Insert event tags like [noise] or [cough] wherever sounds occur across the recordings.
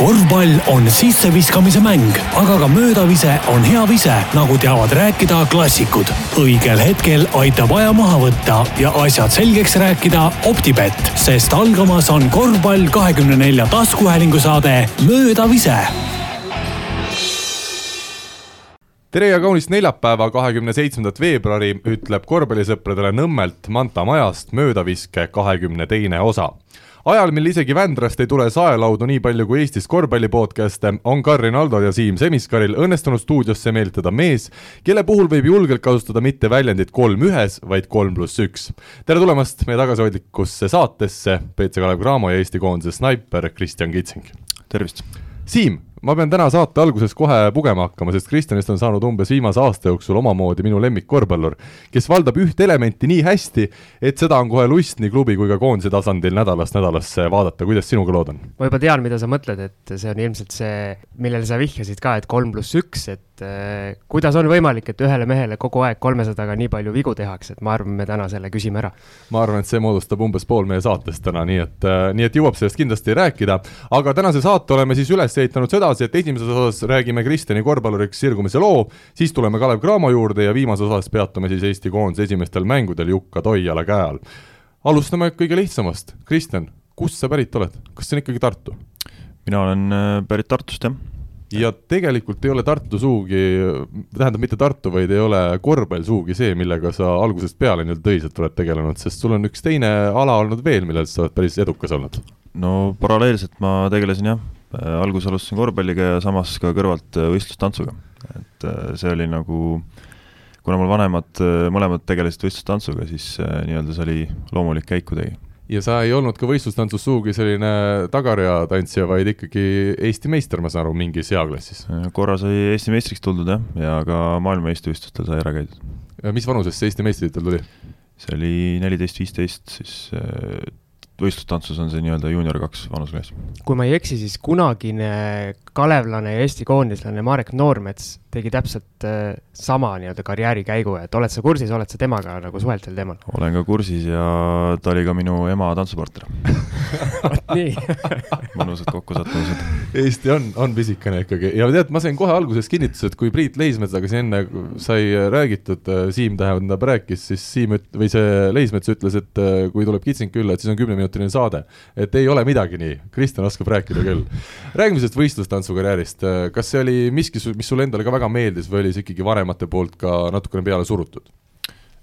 korvpall on sisseviskamise mäng, aga ka möödavise on hea vise, nagu teavad rääkida klassikud. õigel hetkel aitab aja maha võtta ja asjad selgeks rääkida Optibett, sest algamas on korvpall kahekümne nelja taskuhäälingu saade Möödavise tere ja kaunist neljapäeva, kahekümne seitsmendat veebruari ütleb korvpallisõpradele Nõmmelt Manta majast möödaviske kahekümne teine osa ajal, mil isegi Vändrast ei tule saelaudu nii palju kui Eestis korvpallipodcaste, on Karin Aldol ja Siim Semiskaril õnnestunud stuudiosse meelitada mees, kelle puhul võib julgelt kasutada mitte väljendit kolm ühes, vaid kolm pluss üks. tere tulemast meie tagasihoidlikusse saatesse, BC Kalev Cramo ja Eesti koondise snaiper Kristjan Kitsing. tervist! Siim, ma pean täna saate alguses kohe pugema hakkama, sest Kristjanist on saanud umbes viimase aasta jooksul omamoodi minu lemmikkorvpallur, kes valdab üht elementi nii hästi, et seda on kohe lust nii klubi kui ka koondise tasandil nädalast nädalasse vaadata, kuidas sinuga lood on? ma juba tean, mida sa mõtled, et see on ilmselt see, millele sa vihjasid ka, et kolm pluss üks, et äh, kuidas on võimalik, et ühele mehele kogu aeg kolmesadaga nii palju vigu tehakse, et ma arvan, me täna selle küsime ära. ma arvan, et see moodustab umbes pool meie saatest täna, nii et äh,, nii et jõuab sellest kindlasti rääkida, aga tänase saate oleme siis üles ehitanud sedasi, et esimeses osas räägime Kristjani korvpalluriks sirgumise loo, siis tuleme Kalev Cramo juurde ja viimases osas peatume siis Eesti koondise esimestel mängudel Jukka Toiala käe all. alustame kõige lihtsamast, Kristjan, kust sa pärit oled, kas see on ikkagi Tartu? mina olen äh, pärit Tartust, jah. Ja tegelikult ei ole Tartu sugugi, tähendab mitte Tartu, vaid ei ole korvpall sugugi see, millega sa algusest peale nii-öelda tõsiselt oled tegelenud, sest sul on üks teine ala olnud veel, millel sa oled päris edukas olnud. no paralleelselt ma tegelesin jah, Äh, alguses alustasin korvpalliga ja samas ka kõrvalt äh, võistlustantsuga. et äh, see oli nagu, kuna mul vanemad mõlemad tegelesid võistlustantsuga, siis nii-öelda see oli loomulik käik kuidagi. Ja sa ei olnud ka võistlustantsus sugugi selline tagarea tantsija, vaid ikkagi Eesti meister, ma saan aru, mingis eaklassis? korra sai Eesti meistriks tuldud jah, ja ka maailmameistrivõistlustel sai ära käidud. mis vanusest see Eesti meistritiitel tuli? see oli neliteist, viisteist, siis võistlustantsus on see nii-öelda juunior kaks vanusklass. kui ma ei eksi, siis kunagine kalevlane ja Eesti koondislane Marek Noormets tegi täpselt äh, sama nii-öelda karjäärikäigu, et oled sa kursis, oled sa temaga nagu suhelt sel teemal? olen ka kursis ja ta oli ka minu ema tantsupartner vot [laughs] nii mõnusad kokkusattumused. Eesti on, on pisikene ikkagi ja tead, ma sain kohe alguses kinnituse, et kui Priit Leismetsaga siin enne sai räägitud, äh, Siim tähendab rääkis, siis Siim üt-, või see Leismets ütles, et äh, kui tuleb kitsing külla, et siis on kümneminutiline saade. et ei ole midagi nii, Kristjan oskab rääkida küll. räägime sellest võistlustantsukarjäärist, kas see oli miski, mis sulle endale ka väga väga meeldis või oli see ikkagi vanemate poolt ka natukene peale surutud?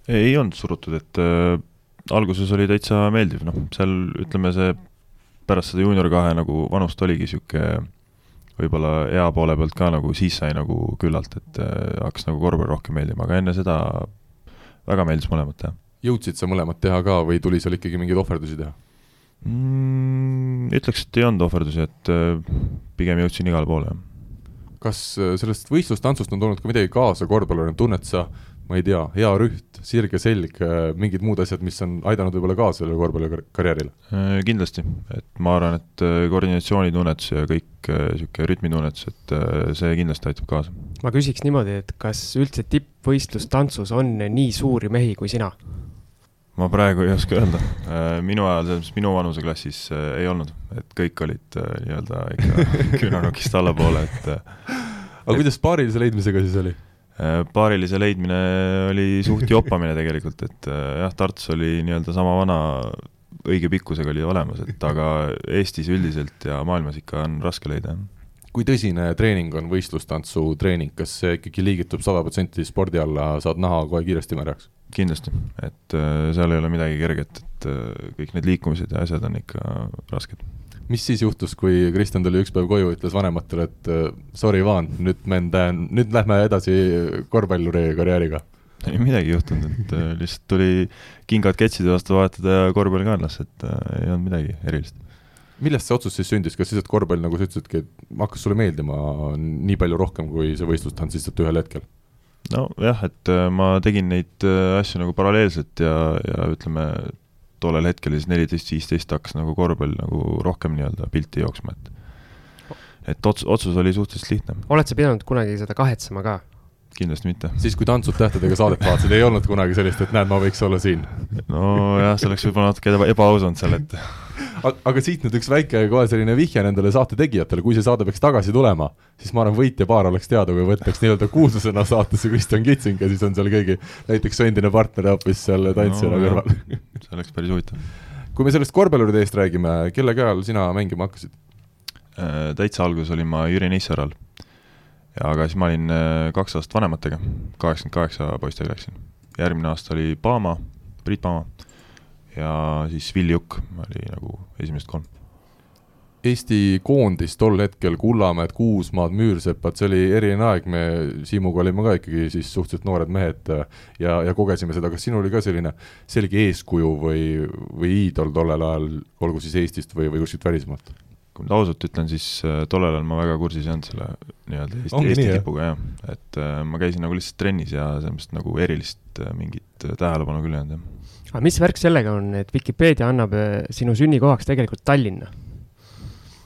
ei olnud surutud, et äh, alguses oli täitsa meeldiv, noh, seal ütleme, see pärast seda juunior kahe nagu vanust oligi niisugune võib-olla ea poole pealt ka nagu siis sai nagu küllalt, et äh, hakkas nagu korvpall rohkem meeldima, aga enne seda väga meeldis mõlemat teha. jõudsid sa mõlemat teha ka või tuli seal ikkagi mingeid ohverdusi teha mm,? Ütleks, et ei olnud ohverdusi, et äh, pigem jõudsin igale poole, jah kas äh, sellest võistlustantsust on toonud ka midagi kaasa korvpallurina, tunned sa, ma ei tea, hea rüht, sirge selg, äh, mingid muud asjad, mis on aidanud võib-olla kaasa sellele korvpallikarjäärile? Äh, kindlasti, et ma arvan, et koordinatsioonitunnetus ja kõik niisugune rütmitunnetus, et see kindlasti aitab kaasa. ma küsiks niimoodi, et kas üldse tippvõistlustantsus on nii suuri mehi kui sina? Ma praegu ei oska öelda, minu ajal, selles mõttes minu vanuseklassis ei olnud, et kõik olid nii-öelda ikka [laughs] küünanukist allapoole, et aga et... kuidas paarilise leidmisega siis oli? paarilise leidmine oli suht joppamine tegelikult, et jah, Tartus oli nii-öelda sama vana, õige pikkusega oli olemas, et aga Eestis üldiselt ja maailmas ikka on raske leida, jah kui tõsine treening on võistlustantsu treening, kas see ikkagi liigitub sada protsenti spordi alla, saad naha kohe kiiresti märjaks? Kindlasti, et äh, seal ei ole midagi kerget, et äh, kõik need liikumised ja asjad on ikka rasked. mis siis juhtus, kui Kristjan tuli üks päev koju, ütles vanematele, et äh, sorry, Vaan, nüüd me nüüd lähme edasi korvpalluri karjääriga? ei midagi juhtunud, et lihtsalt tuli kingad ketside vastu vahetada ja korvpall kaenlas, et ei olnud midagi erilist millest see otsus siis sündis, kas lihtsalt korvpall, nagu sa ütlesidki, et hakkas sulle meeldima nii palju rohkem kui see võistlustants lihtsalt ühel hetkel? Nojah, et äh, ma tegin neid äh, asju nagu paralleelselt ja, ja ütleme, tollel hetkel siis neliteist, viisteist hakkas nagu korvpall nagu rohkem nii-öelda pilti jooksma, et et ots-, otsus oli suhteliselt lihtne. oled sa pidanud kunagi seda kahetsema ka? Kindlasti mitte. siis, kui Tantsud tähtedega saadet vaatasid, ei olnud kunagi sellist, et näed, ma võiks olla siin? nojah, see oleks võib-olla natuke eba, ebaaus olnud seal, et aga siit nüüd üks väike kohe selline vihje nendele saate tegijatele, kui see saade peaks tagasi tulema, siis ma arvan, võitja paar oleks teada, kui võtaks nii-öelda kuulsusena saatesse Kristjan Kitsing ja siis on seal keegi näiteks su endine partner hoopis seal tantsijana no, kõrval. see oleks päris huvitav. kui me sellest korvpalluride eest räägime, kelle käe all sina mängima hakkasid? Äh, täitsa alguses olin ma Jüri Neissaral. Aga siis ma olin äh, kaks aastat vanematega, kaheksakümmend kaheksa poistega läksin. järgmine aasta oli Paama, Priit Paama ja siis Vill Jukk oli nagu esimesed kolm. Eesti koondis tol hetkel, Kullamäed, Kuusmaad, Müürsepad, see oli eriline aeg, me Siimuga olime ka ikkagi siis suhteliselt noored mehed ja, ja kogesime seda, kas sinul oli ka selline selge eeskuju või, või iidol tollel ajal, olgu siis Eestist või, või kuskilt välismaalt? Kui nüüd ausalt ütlen, siis äh, tollel ajal ma väga kursis ei olnud selle nii-öelda Eesti, Eesti nii, tipuga jah, et äh, ma käisin nagu lihtsalt trennis ja selles mõttes nagu erilist äh, mingit äh, tähelepanu küll ei olnud jah. aga mis värk sellega on, et Vikipeedia annab äh, sinu sünnikohaks tegelikult Tallinna?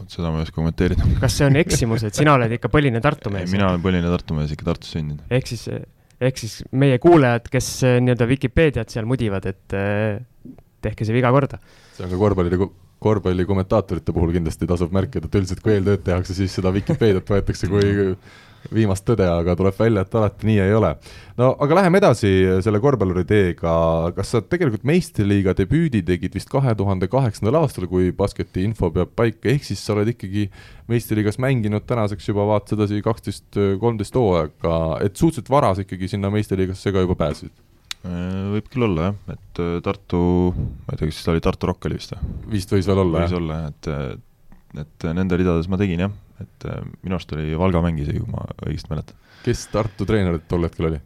vot seda ma ei oska kommenteerida. kas see on eksimus, et sina oled ikka põline Tartu mees? mina olen põline Tartu mees, ikka Tartus sündinud. ehk siis, ehk siis meie kuulajad, kes äh, nii-öelda Vikipeediat seal mudivad, et tehke see viga korda. see on ka korvpalli korvpallikommentaatorite puhul kindlasti tasub märkida, et üldiselt kui eeltööd tehakse, siis seda Vikipeediat võetakse kui viimast tõde, aga tuleb välja, et alati nii ei ole. no aga läheme edasi selle korvpalluri teega, kas sa tegelikult meistriliiga debüüdi tegid vist kahe tuhande kaheksandal aastal, kui basketi info peab paika, ehk siis sa oled ikkagi meistriliigas mänginud tänaseks juba vaata sedasi kaksteist, kolmteist hooaega, et suhteliselt varas ikkagi sinna meistriliigasse ka juba pääsesid võib küll olla jah, et äh, Tartu, ma ei tea, kas ta oli Tartu Rock oli vist või? vist võis veel olla, jah. võis olla et, et nende ridades ma tegin jah, et äh, minu arust oli Valga mäng isegi, kui ma õigesti mäletan. kes Tartu treener tol hetkel oli?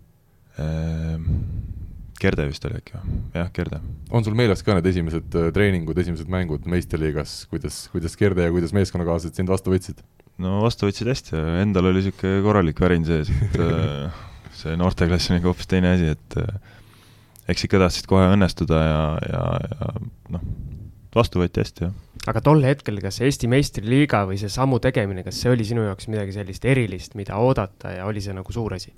Gerde vist oli äkki või? jah, Gerde. on sul meeles ka need esimesed treeningud, esimesed mängud meistriliigas, kuidas, kuidas Gerde ja kuidas meeskonnakaaslased sind vastu võtsid? no vastu võtsid hästi, endal oli niisugune korralik värin sees, et [laughs] see noorteklass on ikka hoopis teine asi, et eks ikka tahtsid kohe õnnestuda ja, ja, ja noh, vastu võeti hästi, jah. aga tol hetkel, kas Eesti meistriliiga või see sammu tegemine, kas see oli sinu jaoks midagi sellist erilist, mida oodata ja oli see nagu suur asi?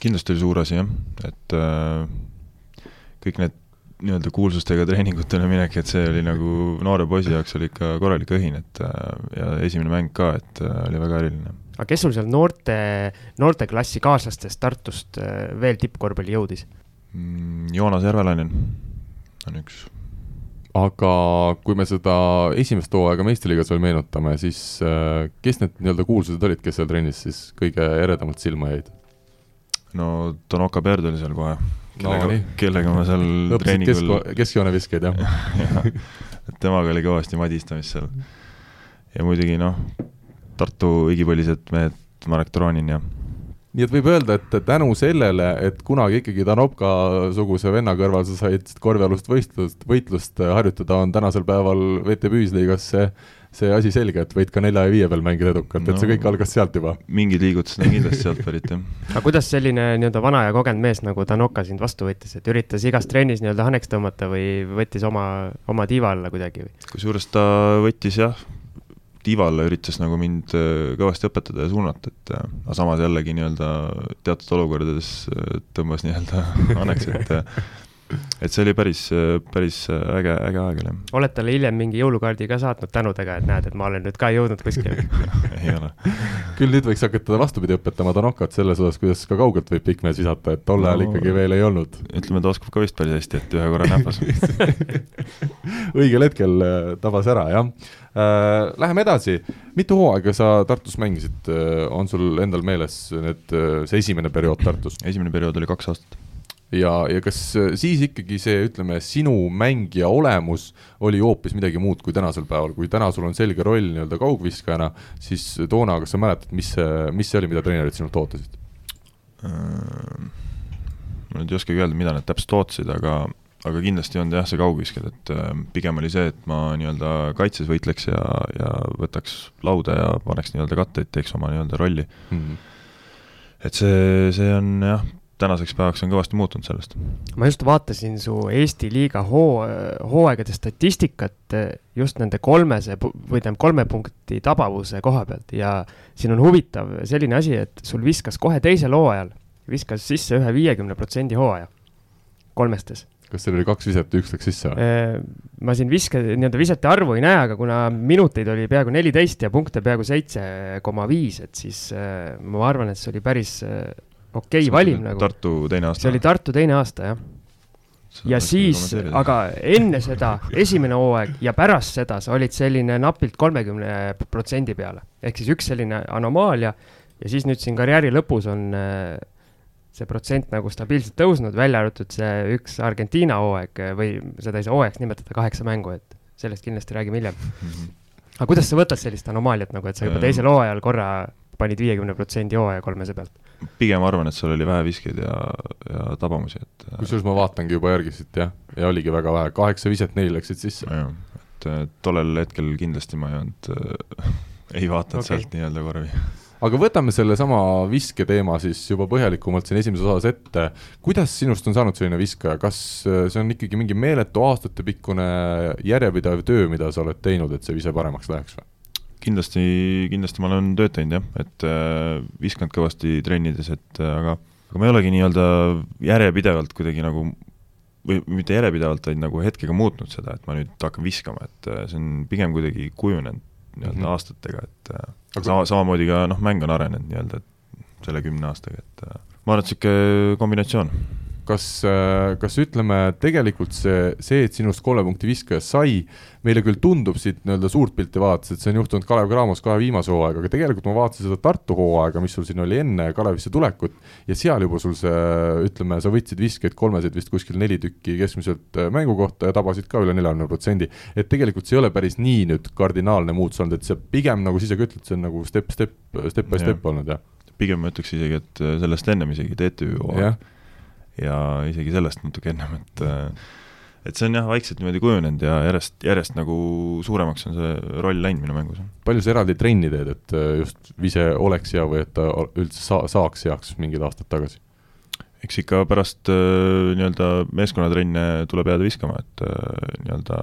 kindlasti oli suur asi, jah, et äh, kõik need nii-öelda kuulsustega treeningutele minek, et see oli nagu noore poisi jaoks oli ikka korralik õhin, et äh, ja esimene mäng ka, et äh, oli väga eriline. aga kes sul seal noorte, noorteklassi kaaslastest Tartust äh, veel tippkorvpalli jõudis? Mm, Joonas Järvelainen on üks. aga kui me seda esimest hooaega meistriliigas veel meenutame, siis äh, kes need nii-öelda kuulsused olid, kes seal trennis siis kõige eredamalt silma jäid? no Tonoka Perd oli seal kohe, kellega no,, kellega ma seal treeningul kesk, keskjooneviskeid, jah [laughs] ja, temaga oli kõvasti madistamist seal. ja muidugi noh, Tartu igipõlised mehed, Marek Toronin ja nii et võib öelda, et tänu sellele, et kunagi ikkagi Danopka-suguse venna kõrval sa said korvpallust võistlust, võitlust harjutada, on tänasel päeval VTB ühisliigas see, see asi selge, et võid ka nelja ja viie peal mängida edukalt no,, et see kõik algas sealt juba. mingid liigutused on kindlasti sealt pärit, jah. [laughs] aga kuidas selline nii-öelda vana ja kogenud mees nagu Danoka sind vastu võttis, et üritas igas trennis nii-öelda haneks tõmmata või võttis oma, oma tiiva alla kuidagi või? kusjuures ta võttis jah, Tivalla üritas nagu mind äh, kõvasti õpetada ja suunata, et äh, aga samas jällegi nii-öelda teatud olukordades äh, tõmbas nii-öelda [laughs] anneks, et et see oli päris, päris äge, äge aeg oli. oled talle hiljem mingi jõulukaardi ka saatnud tänudega, et näed, et ma olen nüüd ka jõudnud kuskile [laughs] ei ole. küll nüüd võiks hakata vastupidi õpetama Danokat selles osas, kuidas ka kaugelt võib pikk mees visata, et tol ajal no, ikkagi veel ei olnud. ütleme, ta oskab ka vist päris hästi, et ühe korra näpas [laughs] õigel hetkel tabas ära, jah Äh, läheme edasi, mitu hooaega sa Tartus mängisid, äh, on sul endal meeles need, äh, see esimene periood Tartus? esimene periood oli kaks aastat. Ja, ja kas siis ikkagi see, ütleme, sinu mängija olemus oli hoopis midagi muud kui tänasel päeval, kui täna sul on selge roll nii-öelda kaugviskajana, siis toona, kas sa mäletad, mis see, mis see oli, mida treenerid sinult ootasid? ma nüüd ei oskagi öelda, mida nad täpselt ootasid, aga aga kindlasti ei olnud jah, see kaugvisked, et äh, pigem oli see, et ma nii-öelda kaitses võitleks ja, ja võtaks lauda ja paneks nii-öelda katteid, teeks oma nii-öelda rolli mm. -hmm. et see, see on jah, tänaseks päevaks on kõvasti muutunud sellest. ma just vaatasin su Eesti liiga hoo, hooaegade statistikat just nende kolmese või tähendab kolme punkti tabavuse koha pealt ja siin on huvitav selline asi, et sul viskas kohe teisel hooajal viskas sisse ühe viiekümne protsendi hooaja kolmestes kas seal oli kaks viset ja üks läks sisse või? Äh, ma siin viske, nii-öelda visete arvu ei näe, aga kuna minuteid oli peaaegu neliteist ja punkte peaaegu seitse koma viis, et siis äh, ma arvan, et see oli päris okei okay, valim nagu. Tartu teine aasta? see oli Tartu teine aasta, jah. ja siis, aga enne seda, esimene hooaeg ja pärast seda sa olid selline napilt kolmekümne protsendi peale. ehk siis üks selline anomaalia ja siis nüüd siin karjääri lõpus on äh, see protsent nagu stabiilselt tõusnud, välja arvatud see üks Argentiina hooaeg või seda ei saa hooajaks nimetada, kaheksa mängu, et sellest kindlasti räägime hiljem. -hmm. aga kuidas sa võtad sellist anomaaliat nagu, et sa juba teisel hooajal korra panid viiekümne protsendi hooaja kolmese pealt? pigem arvan, et seal oli vähe viskeid ja, ja tabamusi, et kusjuures ma vaatangi juba järgi siit jah, ja oligi väga vähe, kaheksa viset, neli läksid sisse. et tollel hetkel kindlasti ma ei olnud äh, [laughs] ei vaadanud okay. sealt nii-öelda korvi aga võtame sellesama visketeema siis juba põhjalikumalt siin esimeses osas ette. kuidas sinust on saanud selline viskaja, kas äh, see on ikkagi mingi meeletu aastatepikkune järjepidev töö, mida sa oled teinud, et see vise paremaks läheks või? Kindlasti, kindlasti ma olen tööd teinud jah, et äh, viskanud kõvasti trennides, et äh, aga, aga ma ei olegi nii-öelda järjepidevalt kuidagi nagu või mitte järjepidevalt, vaid nagu hetkega muutnud seda, et ma nüüd hakkan viskama, et äh, see on pigem kuidagi kujunenud nii-öelda mm -hmm. aastatega, et äh, aga sama, samamoodi ka noh, mäng on arenenud nii-öelda selle kümne aastaga, et äh, ma arvan, et niisugune kombinatsioon kas, äh, kas ütleme, tegelikult see, see, et sinust kolme punkti viskaja sai, meile küll tundub siit nii-öelda suurt pilti vaadates, et see on juhtunud Kalev Cramos kahe viimase hooaega, aga tegelikult ma vaatasin seda Tartu hooaega, mis sul siin oli enne Kalevisse tulekut, ja seal juba sul see, ütleme, sa võtsid viskeid kolmeseid vist kuskil neli tükki keskmiselt äh, mängu kohta ja tabasid ka üle neljakümne protsendi. et tegelikult see ei ole päris nii nüüd kardinaalne muutus olnud, et see pigem nagu sa ise ka ütled, see on nagu step, step, step by step olnud, jah? pigem ma ütleks isegi, et äh, sellest ennem isegi TTÜ hooaeg ja isegi sellest natuke ennem, et et see on jah, vaikselt niimoodi kujunenud ja järjest, järjest nagu suuremaks on see roll läinud minu mängus. palju sa eraldi trenni teed, et äh, just vise oleks hea või et ta üldse saa-, saaks heaks mingid aastad tagasi? eks ikka pärast äh, nii-öelda meeskonnatrenne tuleb jääda viskama, et äh, nii-öelda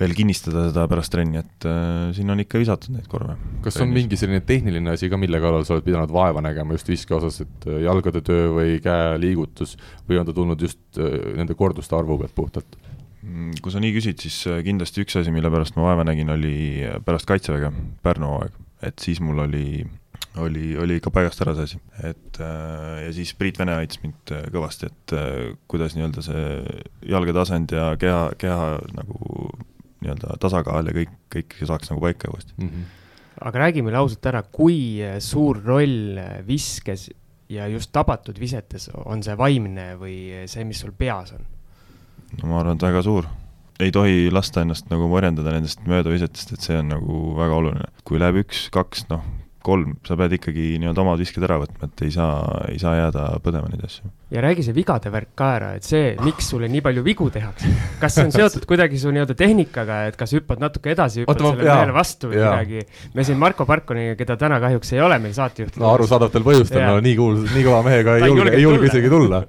veel kinnistada seda pärast trenni, et äh, siin on ikka visatud neid korve. kas trennis. on mingi selline tehniline asi ka, mille kallal sa oled pidanud vaeva nägema just viske osas, et äh, jalgade töö või käeliigutus või on ta tulnud just äh, nende korduste arvu pealt puhtalt? Mm, kui sa nii küsid, siis äh, kindlasti üks asi, mille pärast ma vaeva nägin, oli pärast Kaitseväge, Pärnu hooaeg, et siis mul oli oli, oli ikka paigast ära see asi, et äh, ja siis Priit Vene aitas mind äh, kõvasti, et äh, kuidas nii-öelda see jalgade asend ja keha, keha nagu nii-öelda tasakaal ja kõik, kõik saaks nagu paika uuesti mm. -hmm. aga räägime ausalt ära, kui suur roll viskes ja just tabatud visetes on see vaimne või see, mis sul peas on? no ma arvan, et väga suur. ei tohi lasta ennast nagu morjendada nendest möödavisetest, et see on nagu väga oluline. kui läheb üks-kaks, noh, kolm, sa pead ikkagi nii-öelda omad visked ära võtma, et ei saa, ei saa jääda põdema neid asju. ja räägi see vigade värk ka ära, et see, miks sulle nii palju vigu tehakse, kas see on seotud kuidagi su nii-öelda tehnikaga, et kas hüppad natuke edasi, hüppad Oota, sellele mehele vastu või midagi. me siin Marko Parkoni, keda täna kahjuks ei ole meil saatejuht. no arusaadavatel põhjustel, no nii kuul-, nii kõva mehega ei julge, ei julge isegi tulla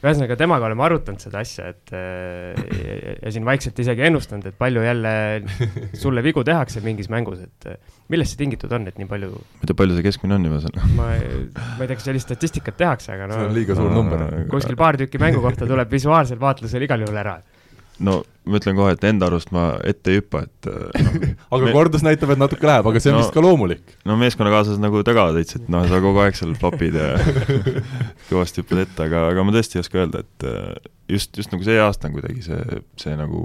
ühesõnaga, temaga oleme arutanud seda asja, et äh, ja, ja siin vaikselt isegi ennustanud, et palju jälle sulle vigu tehakse mingis mängus, et äh, millest see tingitud on, et nii palju? ma ei tea, palju see keskmine on seal? ma ma ei tea, kas sellist statistikat tehakse, aga no see on liiga suur number. kuskil paar tükki mängu kohta tuleb visuaalsel vaatlusel igal juhul ära no ma ütlen kohe, et enda arust ma ette ei hüppa, et no, [laughs] aga me... kordus näitab, et natuke läheb, aga see on no, vist ka loomulik. no meeskonnakaaslased nagu tagavad veits, et noh, sa kogu aeg seal papid ja [laughs] kõvasti hüppad ette, aga, aga ma tõesti ei oska öelda, et äh, just, just nagu see aasta on kuidagi see, see nagu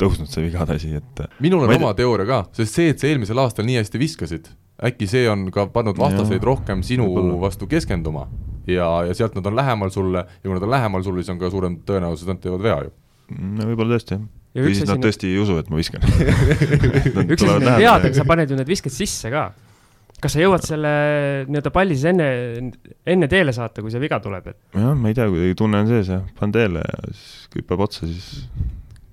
tõusnud, see vigade asi, et äh, minul on oma teooria ka, sest see, et sa eelmisel aastal nii hästi viskasid, äkki see on ka pannud vastaseid rohkem sinu vastu keskenduma. Ja, ja sealt nad on lähemal sulle ja kui nad on lähemal sulle, siis on ka suurem tõenäosus, et nad teevad vea ju no võib-olla tõesti, jah. või siis nad tõesti ei usu, et ma viskan [laughs] üks asi on aga sa paned ju need visked sisse ka. kas sa jõuad selle nii-öelda palli siis enne, enne teele saata, kui see viga tuleb, et? jah, ma ei tea, kuidagi tunne on sees jah, panen teele ja siis hüppab otsa, siis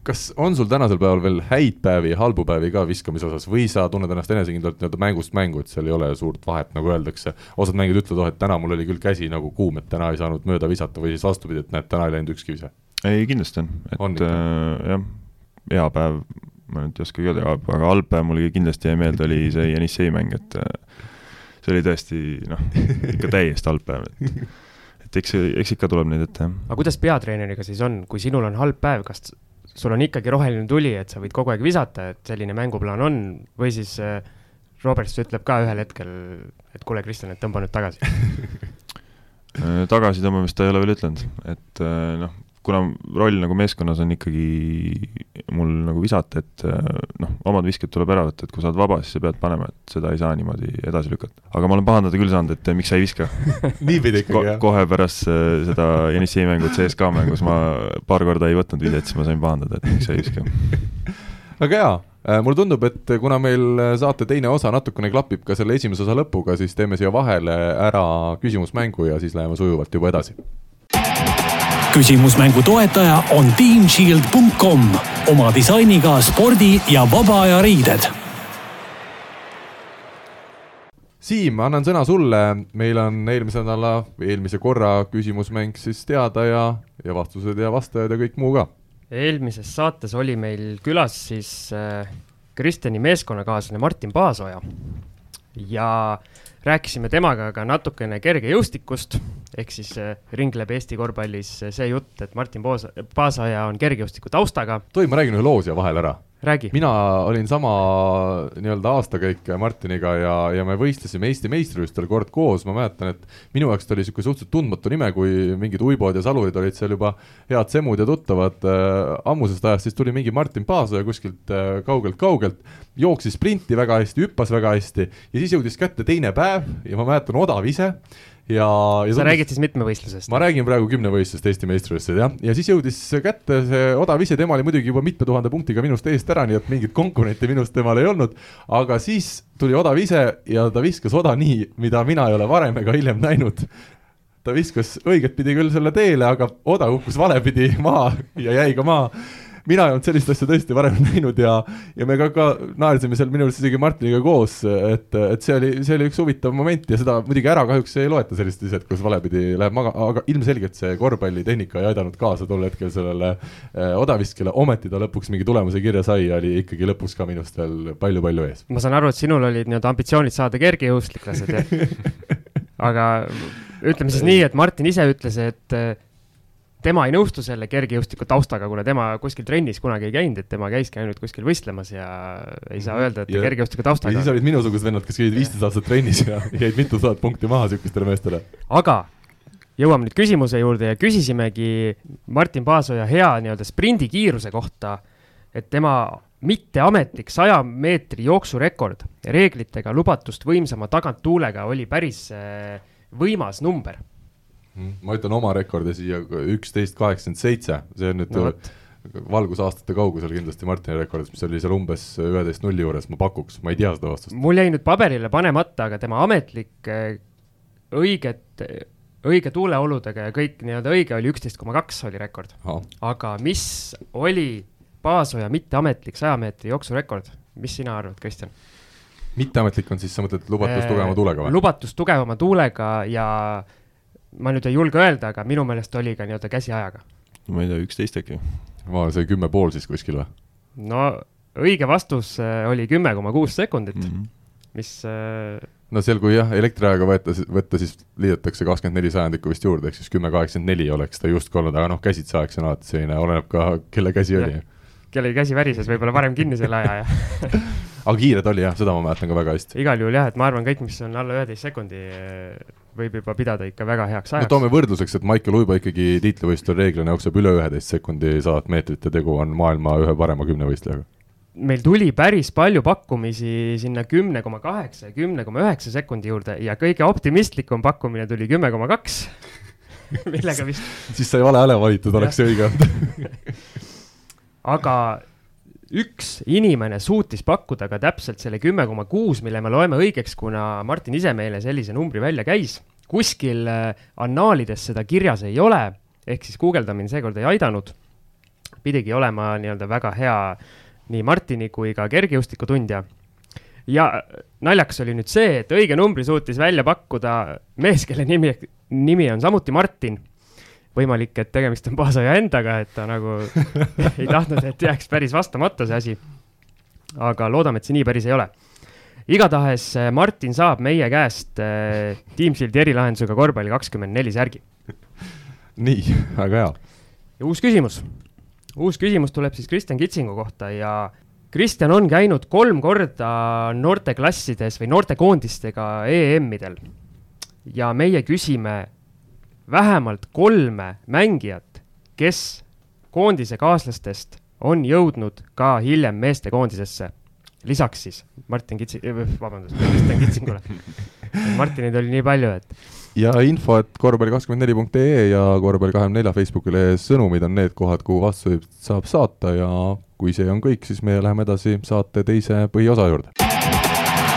kas on sul tänasel päeval veel häid päevi ja halbu päevi ka viskamise osas või sa tunned ennast enesekindlalt nii-öelda mängust mängu, et seal ei ole suurt vahet, nagu öeldakse. osad mängijad ütlevad, oh et täna mul oli küll käsi nagu kuum, et täna ei saanud mööda visata või siis vastupidi, et näed, täna ei läinud ükski vise ei, kindlasti on, et äh, jah, hea päev, ma nüüd ei oskagi öelda, aga halb päev mulle kindlasti jäi meelde, oli see Jenissei mäng, et äh, see oli tõesti noh, ikka täiesti halb päev, et et eks, eks ikka tuleb neid ette, jah. aga kuidas peatreeneriga siis on, kui sinul on halb päev, kas sul on ikkagi roheline tuli, et sa võid kogu aeg visata, et selline mänguplaan on, või siis äh, Roberts ütleb ka ühel hetkel, et kuule, Kristjan, et tõmba nüüd tagasi. [laughs] Äh, tagasitõmbamist ta ei ole veel ütlenud, et noh, kuna roll nagu meeskonnas on ikkagi mul nagu visata, et äh, noh, omad visked tuleb ära võtta, et kui sa oled vaba, siis sa pead panema, et seda ei saa niimoodi edasi lükata. aga ma olen pahandada küll saanud, et miks sa ei viska [laughs] niipidi ikkagi, jah? kohe pärast seda Jenissei mängu CSKA mängus ma paar korda ei võtnud videt, siis ma sain pahandada, et miks sa ei viska [laughs] väga hea, Äh, mulle tundub, et kuna meil saate teine osa natukene klapib ka selle esimese osa lõpuga, siis teeme siia vahele ära küsimusmängu ja siis läheme sujuvalt juba edasi. Küsimusmängu toetaja on teamshield.com oma disainiga spordi ja vaba aja riided. Siim, annan sõna sulle, meil on eelmise nädala eelmise korra küsimusmäng siis teada ja, ja vastused ja vastajad ja kõik muu ka. Eelmises saates oli meil külas siis äh, Kristjani meeskonnakaaslane Martin Paasoja. Ja rääkisime temaga ka natukene kergejõustikust, ehk siis äh, ringleb Eesti korvpallis see jutt, et Martin Poos-, Paasoja on kergejõustiku taustaga. tohib, ma räägin ühe loo siia vahele ära? Räägi. mina olin sama nii-öelda aastakäik Martiniga ja, ja me võistlesime Eesti meistrivõistlustel kord koos, ma mäletan, et minu jaoks ta oli niisugune suhteliselt tundmatu nime, kui mingid uibod ja salurid olid seal juba head semud ja tuttavad. Äh, ammusest ajast, siis tuli mingi Martin Paasoja kuskilt äh, kaugelt-kaugelt, jooksis sprinti väga hästi, hüppas väga hästi ja siis jõudis kätte teine päev ja ma mäletan, odav ise ja, ja sa räägid siis mitmevõistlusest? ma räägin praegu kümnevõistlusest Eesti meistrivõistlusest jah, ja siis jõudis kätte see odav ise, tema oli muidugi juba mitme tuhande punktiga minust eest ära, nii et mingit konkurenti minust temal ei olnud, aga siis tuli odav ise ja ta viskas oda nii, mida mina ei ole varem ega hiljem näinud. Ta viskas õiget pidi küll selle teele, aga oda kukkus valepidi maha ja jäi ka maha mina ei olnud sellist asja tõesti varem [laughs] näinud ja, ja me ka, ka naersime seal minu arust isegi Martiniga koos, et, et see oli, see oli üks huvitav moment ja seda muidugi ära kahjuks ei loeta sellist asjad, kus valepidi läheb maga-, aga ilmselgelt see korvpallitehnika ei aidanud kaasa tol hetkel sellele eh, odaviskele, ometi ta lõpuks mingi tulemuse kirja sai ja oli ikkagi lõpuks ka minust veel palju-palju ees. ma saan aru, et sinul olid nii-öelda ambitsioonid saada kergejõustiklased, [laughs] aga ütleme siis nii, et Martin ise ütles, et tema ei nõustu selle kergejõustiku taustaga, kuna tema kuskil trennis kunagi ei käinud, et tema käiski ainult kuskil võistlemas ja ei saa öelda, et ja, kergejõustiku taustaga. ja siis olid minusugused vennad, kes käisid viisteist aastat trennis ja [laughs] jäid mitu tuhat punkti maha sihukestele meestele. aga jõuame nüüd küsimuse juurde ja küsisimegi Martin Paasoja hea nii-öelda sprindikiiruse kohta, et tema mitteametlik saja meetri jooksurekord reeglitega lubatust võimsama taganttuulega oli päris äh, võimas number ma ütlen oma rekordi siia üksteist kaheksakümmend seitse, see on nüüd no, valgusaastate kaugusel kindlasti Martini rekordist, mis oli seal umbes üheteist nulli juures, ma pakuks, ma ei tea seda vastust. mul jäi nüüd paberile panemata, aga tema ametlik äh, õiget, õige tuuleoludega ja kõik nii-öelda õige oli üksteist koma kaks oli rekord. aga mis oli Paasoja mitteametlik saja meetri jooksurekord, mis sina arvad, Kristjan? mitteametlik on siis, sa mõtled lubatus äh, tugevama tuulega või? lubatus tugevama tuulega ja ma nüüd ei julge öelda, aga minu meelest oli ka nii-öelda käsiajaga. ma ei tea, üksteist äkki? ma, see kümme pool siis kuskil või? no õige vastus äh, oli kümme koma kuus sekundit mm, -hmm. mis äh... no seal, kui jah, elektriajaga võtta, võtta, siis liidetakse kakskümmend neli sajandikku vist juurde, ehk siis kümme kaheksakümmend neli oleks ta justkui olnud, aga noh, käsitsi aeg, see on alati selline, oleneb ka, kelle käsi oli. kellegi käsi värises võib-olla varem kinni selle aja ja [laughs] aga kiired oli jah, seda ma mäletan ka väga hästi. igal juhul jah, et ma arvan, kõik, mis on alla üheteist sekundi võib juba pidada ikka väga heaks ajaks. no toome võrdluseks, et Maicel Uibo ikkagi tiitlivõistlusel reeglina jookseb üle üheteist sekundi sadat meetrit ja tegu on maailma ühe parema kümnevõistlejaga. meil tuli päris palju pakkumisi sinna kümne koma kaheksa ja kümne koma üheksa sekundi juurde ja kõige optimistlikum pakkumine tuli kümme koma kaks, millega vist [laughs] siis sai vale hääle valitud, oleks see õige olnud [laughs] aga üks inimene suutis pakkuda ka täpselt selle kümme koma kuus, mille me loeme õigeks, kuna Martin ise meile sellise numbri välja käis. kuskil äh, annaalides seda kirjas ei ole, ehk siis guugeldamine seekord ei aidanud. pidigi olema nii-öelda väga hea nii Martini kui ka kergejõustikutundja. ja naljakas oli nüüd see, et õige numbri suutis välja pakkuda mees, kelle nimi, nimi on samuti Martin võimalik, et tegemist on Paasoja endaga, et ta nagu [laughs] ei tahtnud, et jääks päris vastamata see asi. aga loodame, et see nii päris ei ole. igatahes äh, Martin saab meie käest äh, Teamsildi erilahendusega korvpalli kakskümmend neli särgi. [laughs] nii, väga hea. ja uus küsimus. uus küsimus tuleb siis Kristjan Kitsingu kohta ja Kristjan on käinud kolm korda noorteklassides või noortekoondistega EM-idel. ja meie küsime vähemalt kolme mängijat, kes koondise kaaslastest on jõudnud ka hiljem meestekoondisesse lisaks siis Martin Kitsi-, vabandust, Kristjan Kitsingule. [laughs] Martineid oli nii palju, et. ja info, et korvpalli kakskümmend neli punkt ee ja korvpalli kahekümne nelja Facebooki lehe sõnumid on need kohad, kuhu vastuseid saab saata ja kui see on kõik, siis meie läheme edasi saate teise põhiosa juurde.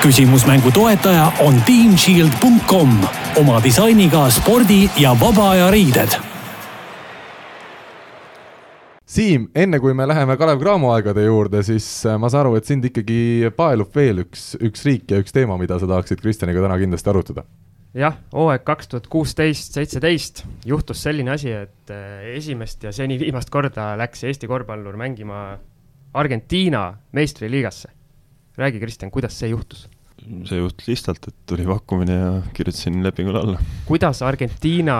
küsimusmängu toetaja on teamshield.com oma disainiga spordi- ja vaba aja riided Siim, enne kui me läheme Kalev Cramo aegade juurde, siis äh, ma saan aru, et sind ikkagi paelub veel üks, üks riik ja üks teema, mida sa tahaksid Kristjaniga täna kindlasti arutada. jah, hooaeg kaks tuhat kuusteist, seitseteist juhtus selline asi, et äh, esimest ja seni viimast korda läks Eesti korvpallur mängima Argentiina meistriliigasse. räägi, Kristjan, kuidas see juhtus? See juhtus lihtsalt, et tuli pakkumine ja kirjutasin lepingule alla. kuidas Argentiina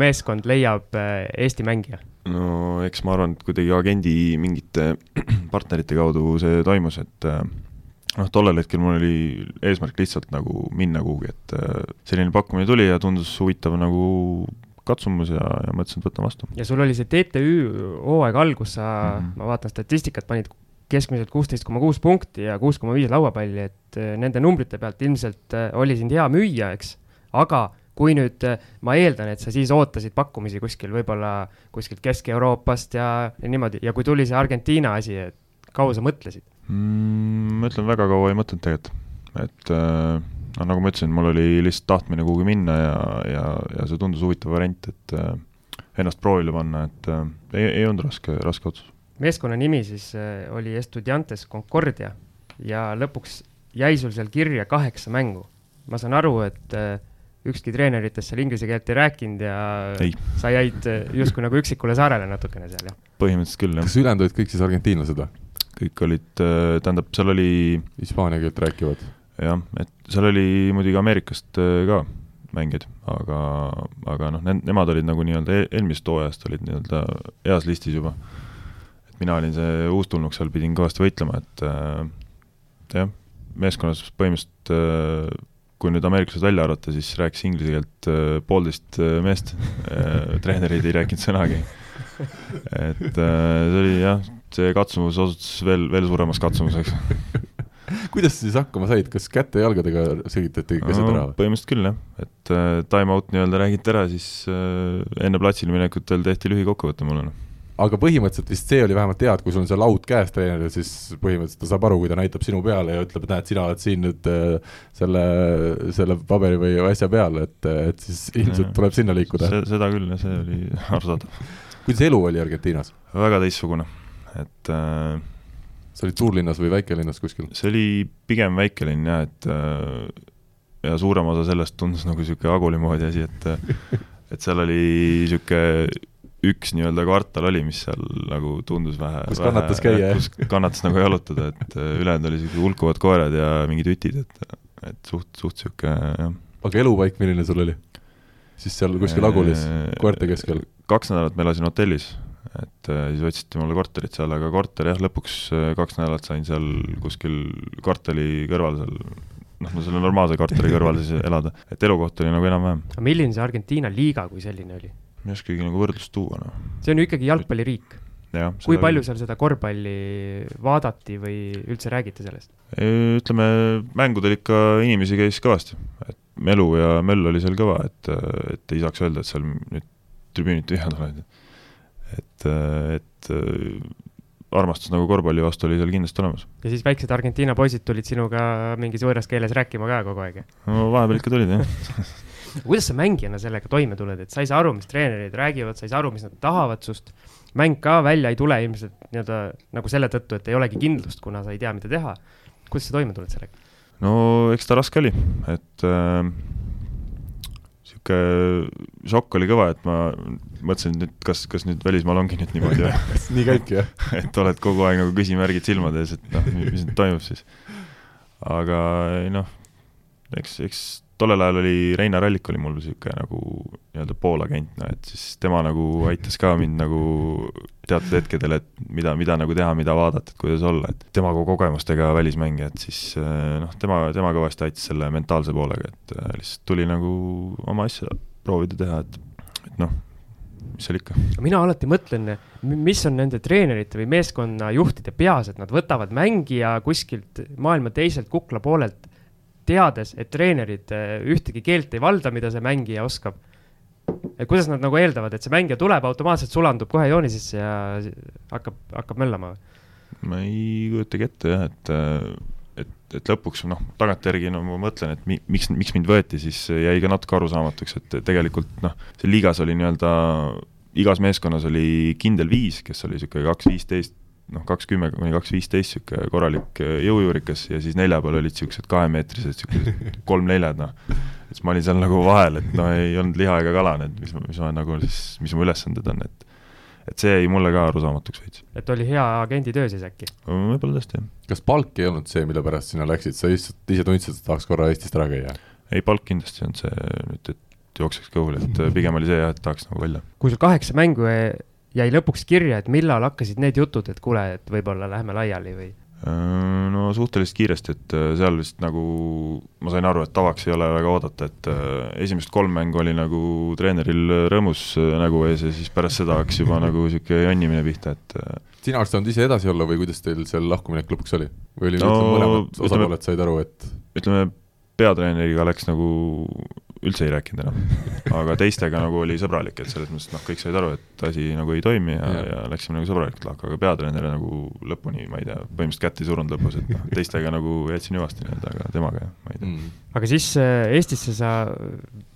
meeskond leiab äh, Eesti mängija? no eks ma arvan, et kuidagi agendi mingite [clears throat] partnerite kaudu see toimus, et äh, noh, tollel hetkel mul oli eesmärk lihtsalt nagu minna kuhugi, et äh, selline pakkumine tuli ja tundus huvitav nagu katsumus ja, ja mõtlesin, et võtan vastu. ja sul oli see TTÜ hooaeg algus, sa mm, -hmm. ma vaatan statistikat, panid keskmiselt kuusteist koma kuus punkti ja kuus koma viis lauapalli, et äh, nende numbrite pealt ilmselt oli sind hea müüa, eks, aga kui nüüd, äh, ma eeldan, et sa siis ootasid pakkumisi kuskil, võib-olla kuskilt Kesk-Euroopast ja, ja niimoodi, ja kui tuli see Argentiina asi, et kaua sa mõtlesid mm,? ma ütlen, väga kaua ei mõtelnud tegelikult, et äh, noh, nagu ma ütlesin, mul oli lihtsalt tahtmine kuhugi minna ja, ja, ja see tundus huvitav variant, et äh, ennast proovile panna, et äh, ei, ei olnud raske, raske otsus. Meeskonna nimi siis äh, oli Estudiantes Concordia ja lõpuks jäi sul seal kirja kaheksa mängu. ma saan aru, et äh, ükski treeneritest seal inglise keelt ei rääkinud ja ei. sa jäid eh, justkui nagu üksikule saarele natukene seal, jah? põhimõtteliselt küll, jah. kas ülejäänud olid kõik siis argentiinlased või? kõik olid, tähendab, seal oli Hispaania keelt rääkivad? jah, et seal oli muidugi Ameerikast ka mängijad, aga, aga noh, nemad olid nagu nii-öelda e-, eelmisest hooajast olid nii-öelda heas listis juba. Mina olin see uustulnuk seal, pidin kõvasti võitlema, et äh, jah, meeskonnas põhimõtteliselt äh, kui nüüd ameeriklased välja arvata, siis rääkis inglise keelt äh, poolteist äh, meest äh,, [laughs] treenerid ei rääkinud sõnagi. et äh, see oli jah, see katsumus osutus veel, veel suuremaks katsumuseks [laughs] kuidas sa siis hakkama said, kas käte-jalgadega selgitati kõik asjad ära? põhimõtteliselt küll jah, et äh, time-out nii-öelda räägiti ära, siis äh, enne platsile minekut veel tehti lühikokkuvõte mulle noh aga põhimõtteliselt vist see oli vähemalt hea, et kui sul on see laud käes treeneril, siis põhimõtteliselt ta saab aru, kui ta näitab sinu peale ja ütleb, et näed, sina oled siin nüüd äh, selle, selle paberi või asja peal, et, et siis ilmselt tuleb sinna liikuda. seda küll, see oli [laughs] arusaadav. kuidas elu oli Argentiinas? väga teistsugune, et äh, sa olid suurlinnas või väikelinnas kuskil? see oli pigem väikelinn jah, et äh, ja suurem osa sellest tundus nagu niisugune Aguli moodi asi, et et seal oli niisugune üks nii-öelda kvartal oli, mis seal nagu tundus vähe kus vähe, kannatas käia, jah? kus kannatas nagu jalutada, et äh, ülejäänud oli niisugused hulkuvad koerad ja mingid ütid, et, et suht, suht niisugune jah. aga elupaik, milline sul oli? siis seal kuskil Agulis, koerte keskel? kaks nädalat ma elasin hotellis, et äh, siis otsiti mulle korterit seal, aga korter jah, lõpuks äh, kaks nädalat sain seal kuskil kvartali kõrval seal noh, no selle normaalse kvartali kõrval siis [laughs] elada, et elukoht oli nagu enam-vähem. aga milline see Argentiina liiga kui selline oli? Ma ei oskagi nagu võrdlust tuua, noh. see on ju ikkagi jalgpalliriik. kui palju seal seda korvpalli vaadati või üldse räägiti sellest? ütleme, mängudel ikka inimesi käis kõvasti, et melu ja möll oli seal kõva, et, et ei saaks öelda, et seal nüüd tribüünid tühjad olid. et, et armastus nagu korvpalli vastu oli seal kindlasti olemas. ja siis väiksed Argentiina poisid tulid sinuga mingis võõras keeles rääkima ka kogu aeg? no vahepeal ikka tulid, jah [laughs] kuidas sa mängijana sellega toime tuled, et sa ei saa aru, mis treenerid räägivad, sa ei saa aru, mis nad tahavad sust. mäng ka välja ei tule ilmselt nii-öelda nagu selle tõttu, et ei olegi kindlust, kuna sa ei tea, mida teha. kuidas sa toime tuled sellega? no eks ta raske oli, et äh, sihuke šokk oli kõva, et ma mõtlesin, et nüüd kas, kas nüüd välismaal ongi nüüd niimoodi [laughs] nii käibki, jah [laughs] et oled kogu aeg nagu küsimärgid silmade ees, et noh, mis nüüd toimub siis. aga noh, eks, eks tollel ajal oli Reinar Allik oli mul niisugune nagu nii-öelda poolagent, no et siis tema nagu aitas ka mind nagu teatud hetkedel, et mida, mida nagu teha, mida vaadata, et kuidas olla, et tema kogemustega välismängija, et siis noh, tema, tema kõvasti aitas selle mentaalse poolega, et lihtsalt tuli nagu oma asja proovida teha, et, et noh, mis seal ikka. mina alati mõtlen, mis on nende treenerite või meeskonnajuhtide peas, et nad võtavad mängija kuskilt maailma teiselt kukla poolelt teades, et treenerid eh, ühtegi keelt ei valda, mida see mängija oskab. et kuidas nad nagu eeldavad, et see mängija tuleb, automaatselt sulandub kohe joonisesse ja hakkab, hakkab möllama? ma ei kujutagi ette jah, et, et, et lõpuks noh, tagantjärgi no ma mõtlen, et mi, miks, miks mind võeti, siis jäi ka natuke arusaamatuks, et tegelikult noh, seal liigas oli nii-öelda igas meeskonnas oli kindel viis, kes oli niisugune kaks viisteist noh, kaks kümme kuni kaks viisteist, niisugune korralik äh, jõujuurikas ja siis nelja peal olid niisugused kahemeetrised, niisugused [laughs] kolm-neljad, noh. et siis ma olin seal nagu vahel, et no ei olnud liha ega kala, need, mis ma, mis ma nagu siis, mis mu ülesanded on, et et see jäi mulle ka arusaamatuks veits. et oli hea agendi töö siis äkki? võib-olla tõesti, jah. kas palk ei olnud see, mille pärast sinna läksid, sa lihtsalt ise tundsid, et tahaks korra Eestist ära käia? ei, palk kindlasti ei olnud see nüüd, et jookseks kõhuli, et pigem oli see jah, et tahaks nagu välja. kui sul kaheksa mängu jäi lõpuks kirja, et millal hakkasid need jutud, et kuule, et võib-olla lähme laiali või? Äh, no suhteliselt kiiresti, et äh, seal vist nagu ma sain aru, et tavaks ei ole väga oodata, et äh, esimesed kolm mängu oli nagu treeneril rõõmus nägu ees ja siis pärast seda hakkas juba [laughs] nagu niisugune jonnimine pihta, et sina oleks saanud ise edasi olla või kuidas teil seal lahkuminek lõpuks oli? või oli no, mõlemad osapooled said aru, et ütleme, peatreeneriga läks nagu üldse ei rääkinud enam. aga teistega nagu oli sõbralik, et selles mõttes noh, kõik said aru, et asi nagu ei toimi ja, ja., ja läksime nagu sõbralikult lahku, aga peatreener nagu lõpuni, ma ei tea, põhimõtteliselt kätt ei surunud lõpus, et noh, teistega nagu jätsin hüvasti nii-öelda, aga temaga jah, ma ei tea mm.. aga siis äh, Eestisse sa,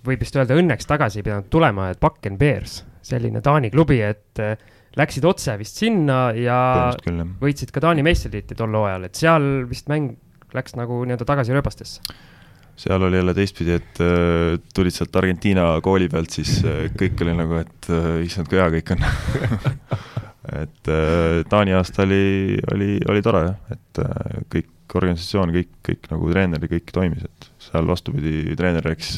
võib vist öelda, õnneks tagasi ei pidanud tulema, et Bakken Bears, selline Taani klubi, et äh, läksid otse vist sinna ja küll, võitsid ka Taani meistritiitli tol hooajal, et seal vist mäng läks nagu nii-öelda tagasi rööbastesse seal oli jälle teistpidi, et äh, tulid sealt Argentiina kooli pealt, siis äh, kõik oli nagu, et äh, issand, kui hea kõik on. [laughs] Et Taani aasta oli, oli, oli tore jah, et kõik organisatsioon, kõik, kõik nagu treener ja kõik toimis, et seal vastupidi, treener rääkis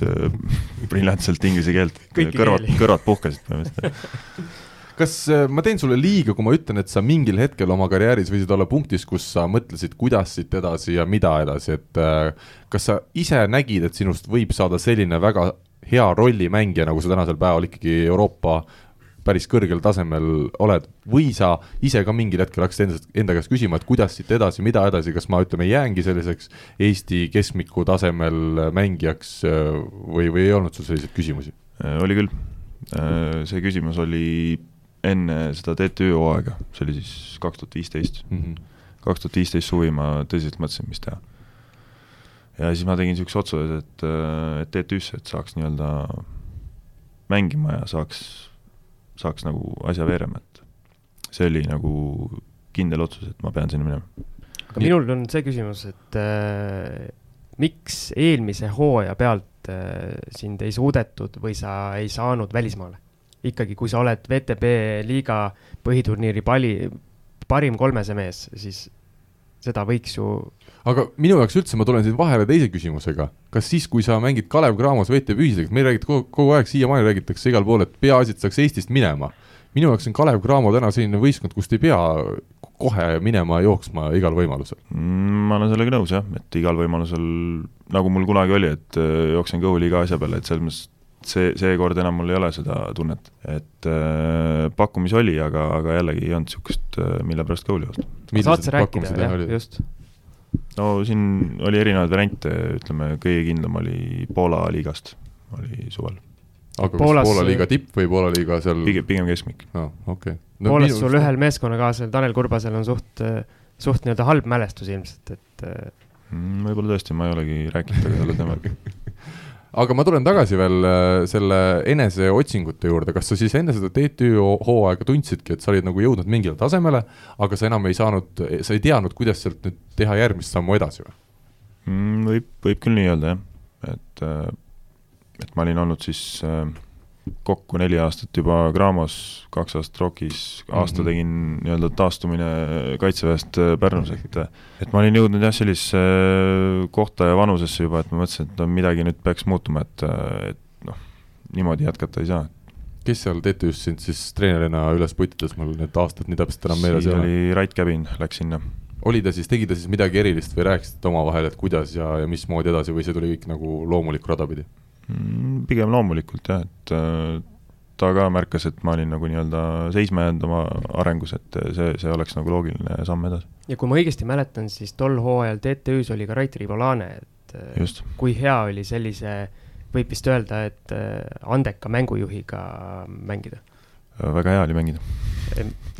briljantselt inglise keelt, kõrvad, kõrvad puhkesid põhimõtteliselt [laughs] kas äh, ma teen sulle liiga, kui ma ütlen, et sa mingil hetkel oma karjääris võisid olla punktis, kus sa mõtlesid, kuidas siit edasi ja mida edasi, et äh, kas sa ise nägid, et sinust võib saada selline väga hea rollimängija, nagu sa tänasel päeval ikkagi Euroopa päris kõrgel tasemel oled või sa ise ka mingil hetkel hakkasid enda, enda käest küsima, et kuidas siit edasi, mida edasi, kas ma ütleme, jäängi selliseks Eesti keskmiku tasemel mängijaks äh, või, või ei olnud sul selliseid küsimusi? oli küll, see küsimus oli enne seda TTÜ hooaega, see oli siis kaks tuhat viisteist. Mhm. kaks tuhat viisteist suvi ma tõsiselt mõtlesin, mis teha. ja siis ma tegin niisuguse otsuse, et, et TTÜ-sse, et saaks nii-öelda mängima ja saaks, saaks nagu asja veerema, et see oli nagu kindel otsus, et ma pean sinna minema. aga minul on see küsimus, et äh, miks eelmise hooaja pealt äh, sind ei suudetud või sa ei saanud välismaale? Ikkagi, kui sa oled VTB liiga põhiturniiri pali, parim kolmese mees, siis seda võiks ju. aga minu jaoks üldse, ma tulen siin vahele teise küsimusega. kas siis, kui sa mängid Kalev Cramos VTB ühisliigat, meil räägiti kogu, kogu aeg, siiamaani räägitakse igal pool, et peaasi, et saaks Eestist minema. minu jaoks on Kalev Cramo täna selline võistkond, kust ei pea kohe minema jooksma igal võimalusel mm,. ma olen sellega nõus jah, et igal võimalusel, nagu mul kunagi oli, et äh, jooksen kõhuli iga asja peale, et selles mõttes see, seekord enam mul ei ole seda tunnet, et äh, pakkumisi oli, aga, aga jällegi ei olnud niisugust äh,, mille pärast kõhuli joosta. saad sa rääkida, jah, just? no siin oli erinevaid variante, ütleme, kõige kindlam oli Poola liigast, oli suvel. aga Poolas... kas Poola liiga tipp või Poola liiga seal pigem, pigem keskmik. aa, okei okay. no,. Poolas sul just... ühel meeskonnakaaslasel, Tanel Kurbasel on suht, suht nii-öelda halb mälestus ilmselt, et äh, mm, võib-olla tõesti, ma ei olegi rääkinud temaga sellel teemal [laughs] [laughs] aga ma tulen tagasi veel äh, selle eneseotsingute juurde, kas sa siis enne seda TTÜ hooaega tundsidki, et sa olid nagu jõudnud mingile tasemele, aga sa enam ei saanud, sa ei teadnud, kuidas sealt nüüd teha järgmist sammu edasi või mm,? võib, võib küll nii öelda jah, et, äh, et ma olin olnud siis äh, kokku neli aastat juba Graamos, kaks aastat Rockies, aasta mm -hmm. tegin nii-öelda taastumine Kaitseväest äh, Pärnus, et et ma olin jõudnud jah, sellisesse kohta ja vanusesse juba, et ma mõtlesin, et no midagi nüüd peaks muutuma, et, et noh, niimoodi jätkata ei saa. kes seal TTÜ-s sind siis treenerina üles putitas, mul need aastad nii täpselt enam meeles ei ole? oli Rait Käbin, läks sinna oli ta siis, tegi ta siis midagi erilist või rääkisite omavahel, et kuidas ja, ja mismoodi edasi või see tuli kõik nagu loomulikku rada pidi? Mm, pigem loomulikult jah, et äh, ta ka märkas, et ma olin nagu nii-öelda seisma jäänud oma arengus, et see, see oleks nagu loogiline samm edasi. ja kui ma õigesti mäletan, siis tol hooajal TTÜ-s oli ka Rait Rivolane, et äh, Just. kui hea oli sellise, võib vist öelda, et äh, andeka mängujuhiga mängida? väga hea oli mängida.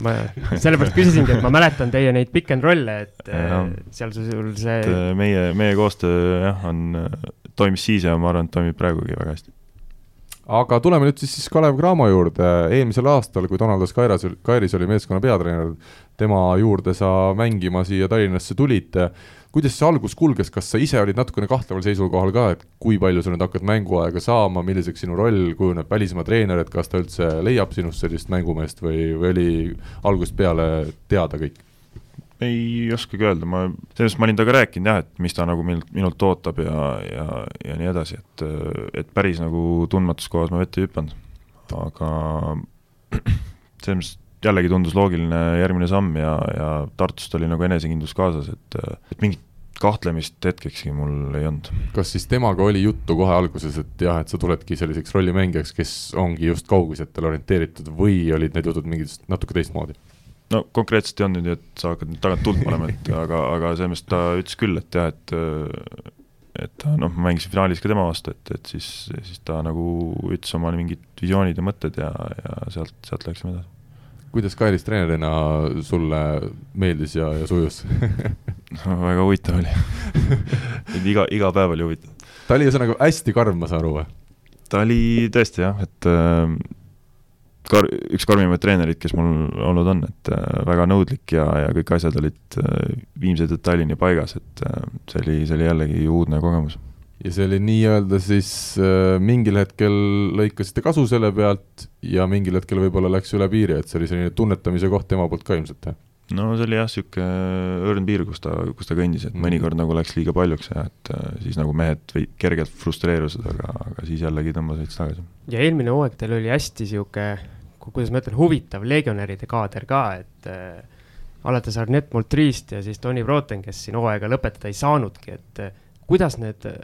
ma sellepärast küsisingi, et ma mäletan teie neid pick and roll'e, et ja, seal sul see. meie, meie koostöö jah, on toimis siis ja ma arvan, et toimib praegugi väga hästi. aga tuleme nüüd siis, siis Kalev Cramo juurde, eelmisel aastal, kui Donaldas Kairas, Kairis oli meeskonna peatreener, tema juurde sa mängima siia Tallinnasse tulid, kuidas see algus kulges, kas sa ise olid natukene kahtleval seisukohal ka, et kui palju sa nüüd hakkad mänguaega saama, milliseks sinu roll kujuneb välismaa treener, et kas ta üldse leiab sinust sellist mängumeest või, või oli algusest peale teada kõik? Ei oskagi öelda, ma, selles mõttes ma olin temaga rääkinud jah, et mis ta nagu minult, minult ootab ja, ja, ja nii edasi, et, et päris nagu tundmatus kohas ma vette ei hüpanud. aga [clears throat] selles mõttes jällegi tundus loogiline järgmine samm ja, ja Tartust oli nagu enesekindlus kaasas, et, et mingit kahtlemist hetkekski mul ei olnud. kas siis temaga oli juttu kohe alguses, et jah, et sa tuledki selliseks rollimängijaks, kes ongi just kaugusetele orienteeritud või olid need jutud mingid natuke teistmoodi? No konkreetselt ei olnud nüüd, et sa hakkad nüüd tagant tuld panema, et [laughs] aga, aga selles mõttes ta ütles küll, et jah, et et noh, ma mängisin finaalis ka tema vastu, et, et siis, siis ta nagu ütles oma mingid visioonid ja mõtted ja, ja sealt, sealt läksime edasi. kuidas Kairis treenerina sulle meeldis ja, ja sujus [laughs] no, väga huvitav oli [laughs] iga, iga päev oli huvitav. ta oli ühesõnaga hästi karm, ma saan aru või? ta oli tõesti jah, et äh, kar-, üks karmimaid treenereid, kes mul olnud on, et äh, väga nõudlik ja, ja kõik asjad olid äh, viimse detailini paigas, et äh, see oli, see oli jällegi uudne kogemus. ja see oli nii-öelda siis mingil hetkel lõikasite kasu selle pealt ja mingil hetkel võib-olla läks üle piiri, et see oli selline tunnetamise koht tema poolt ka ilmselt, jah? no see oli jah, niisugune õrn piir, kus ta, kus ta kõndis, et mõnikord nagu läks liiga paljuks ja et siis nagu mehed või kergelt frustreerusid, aga, aga siis jällegi tõmbasid tagasi. ja eelmine hooaeg teil oli hästi niisugune kuidas ma ütlen, huvitav legionäride kaader ka, et äh, alates Arnett Moltriist ja siis Tony Broten, kes siin hooaega lõpetada ei saanudki, et äh, kuidas need äh,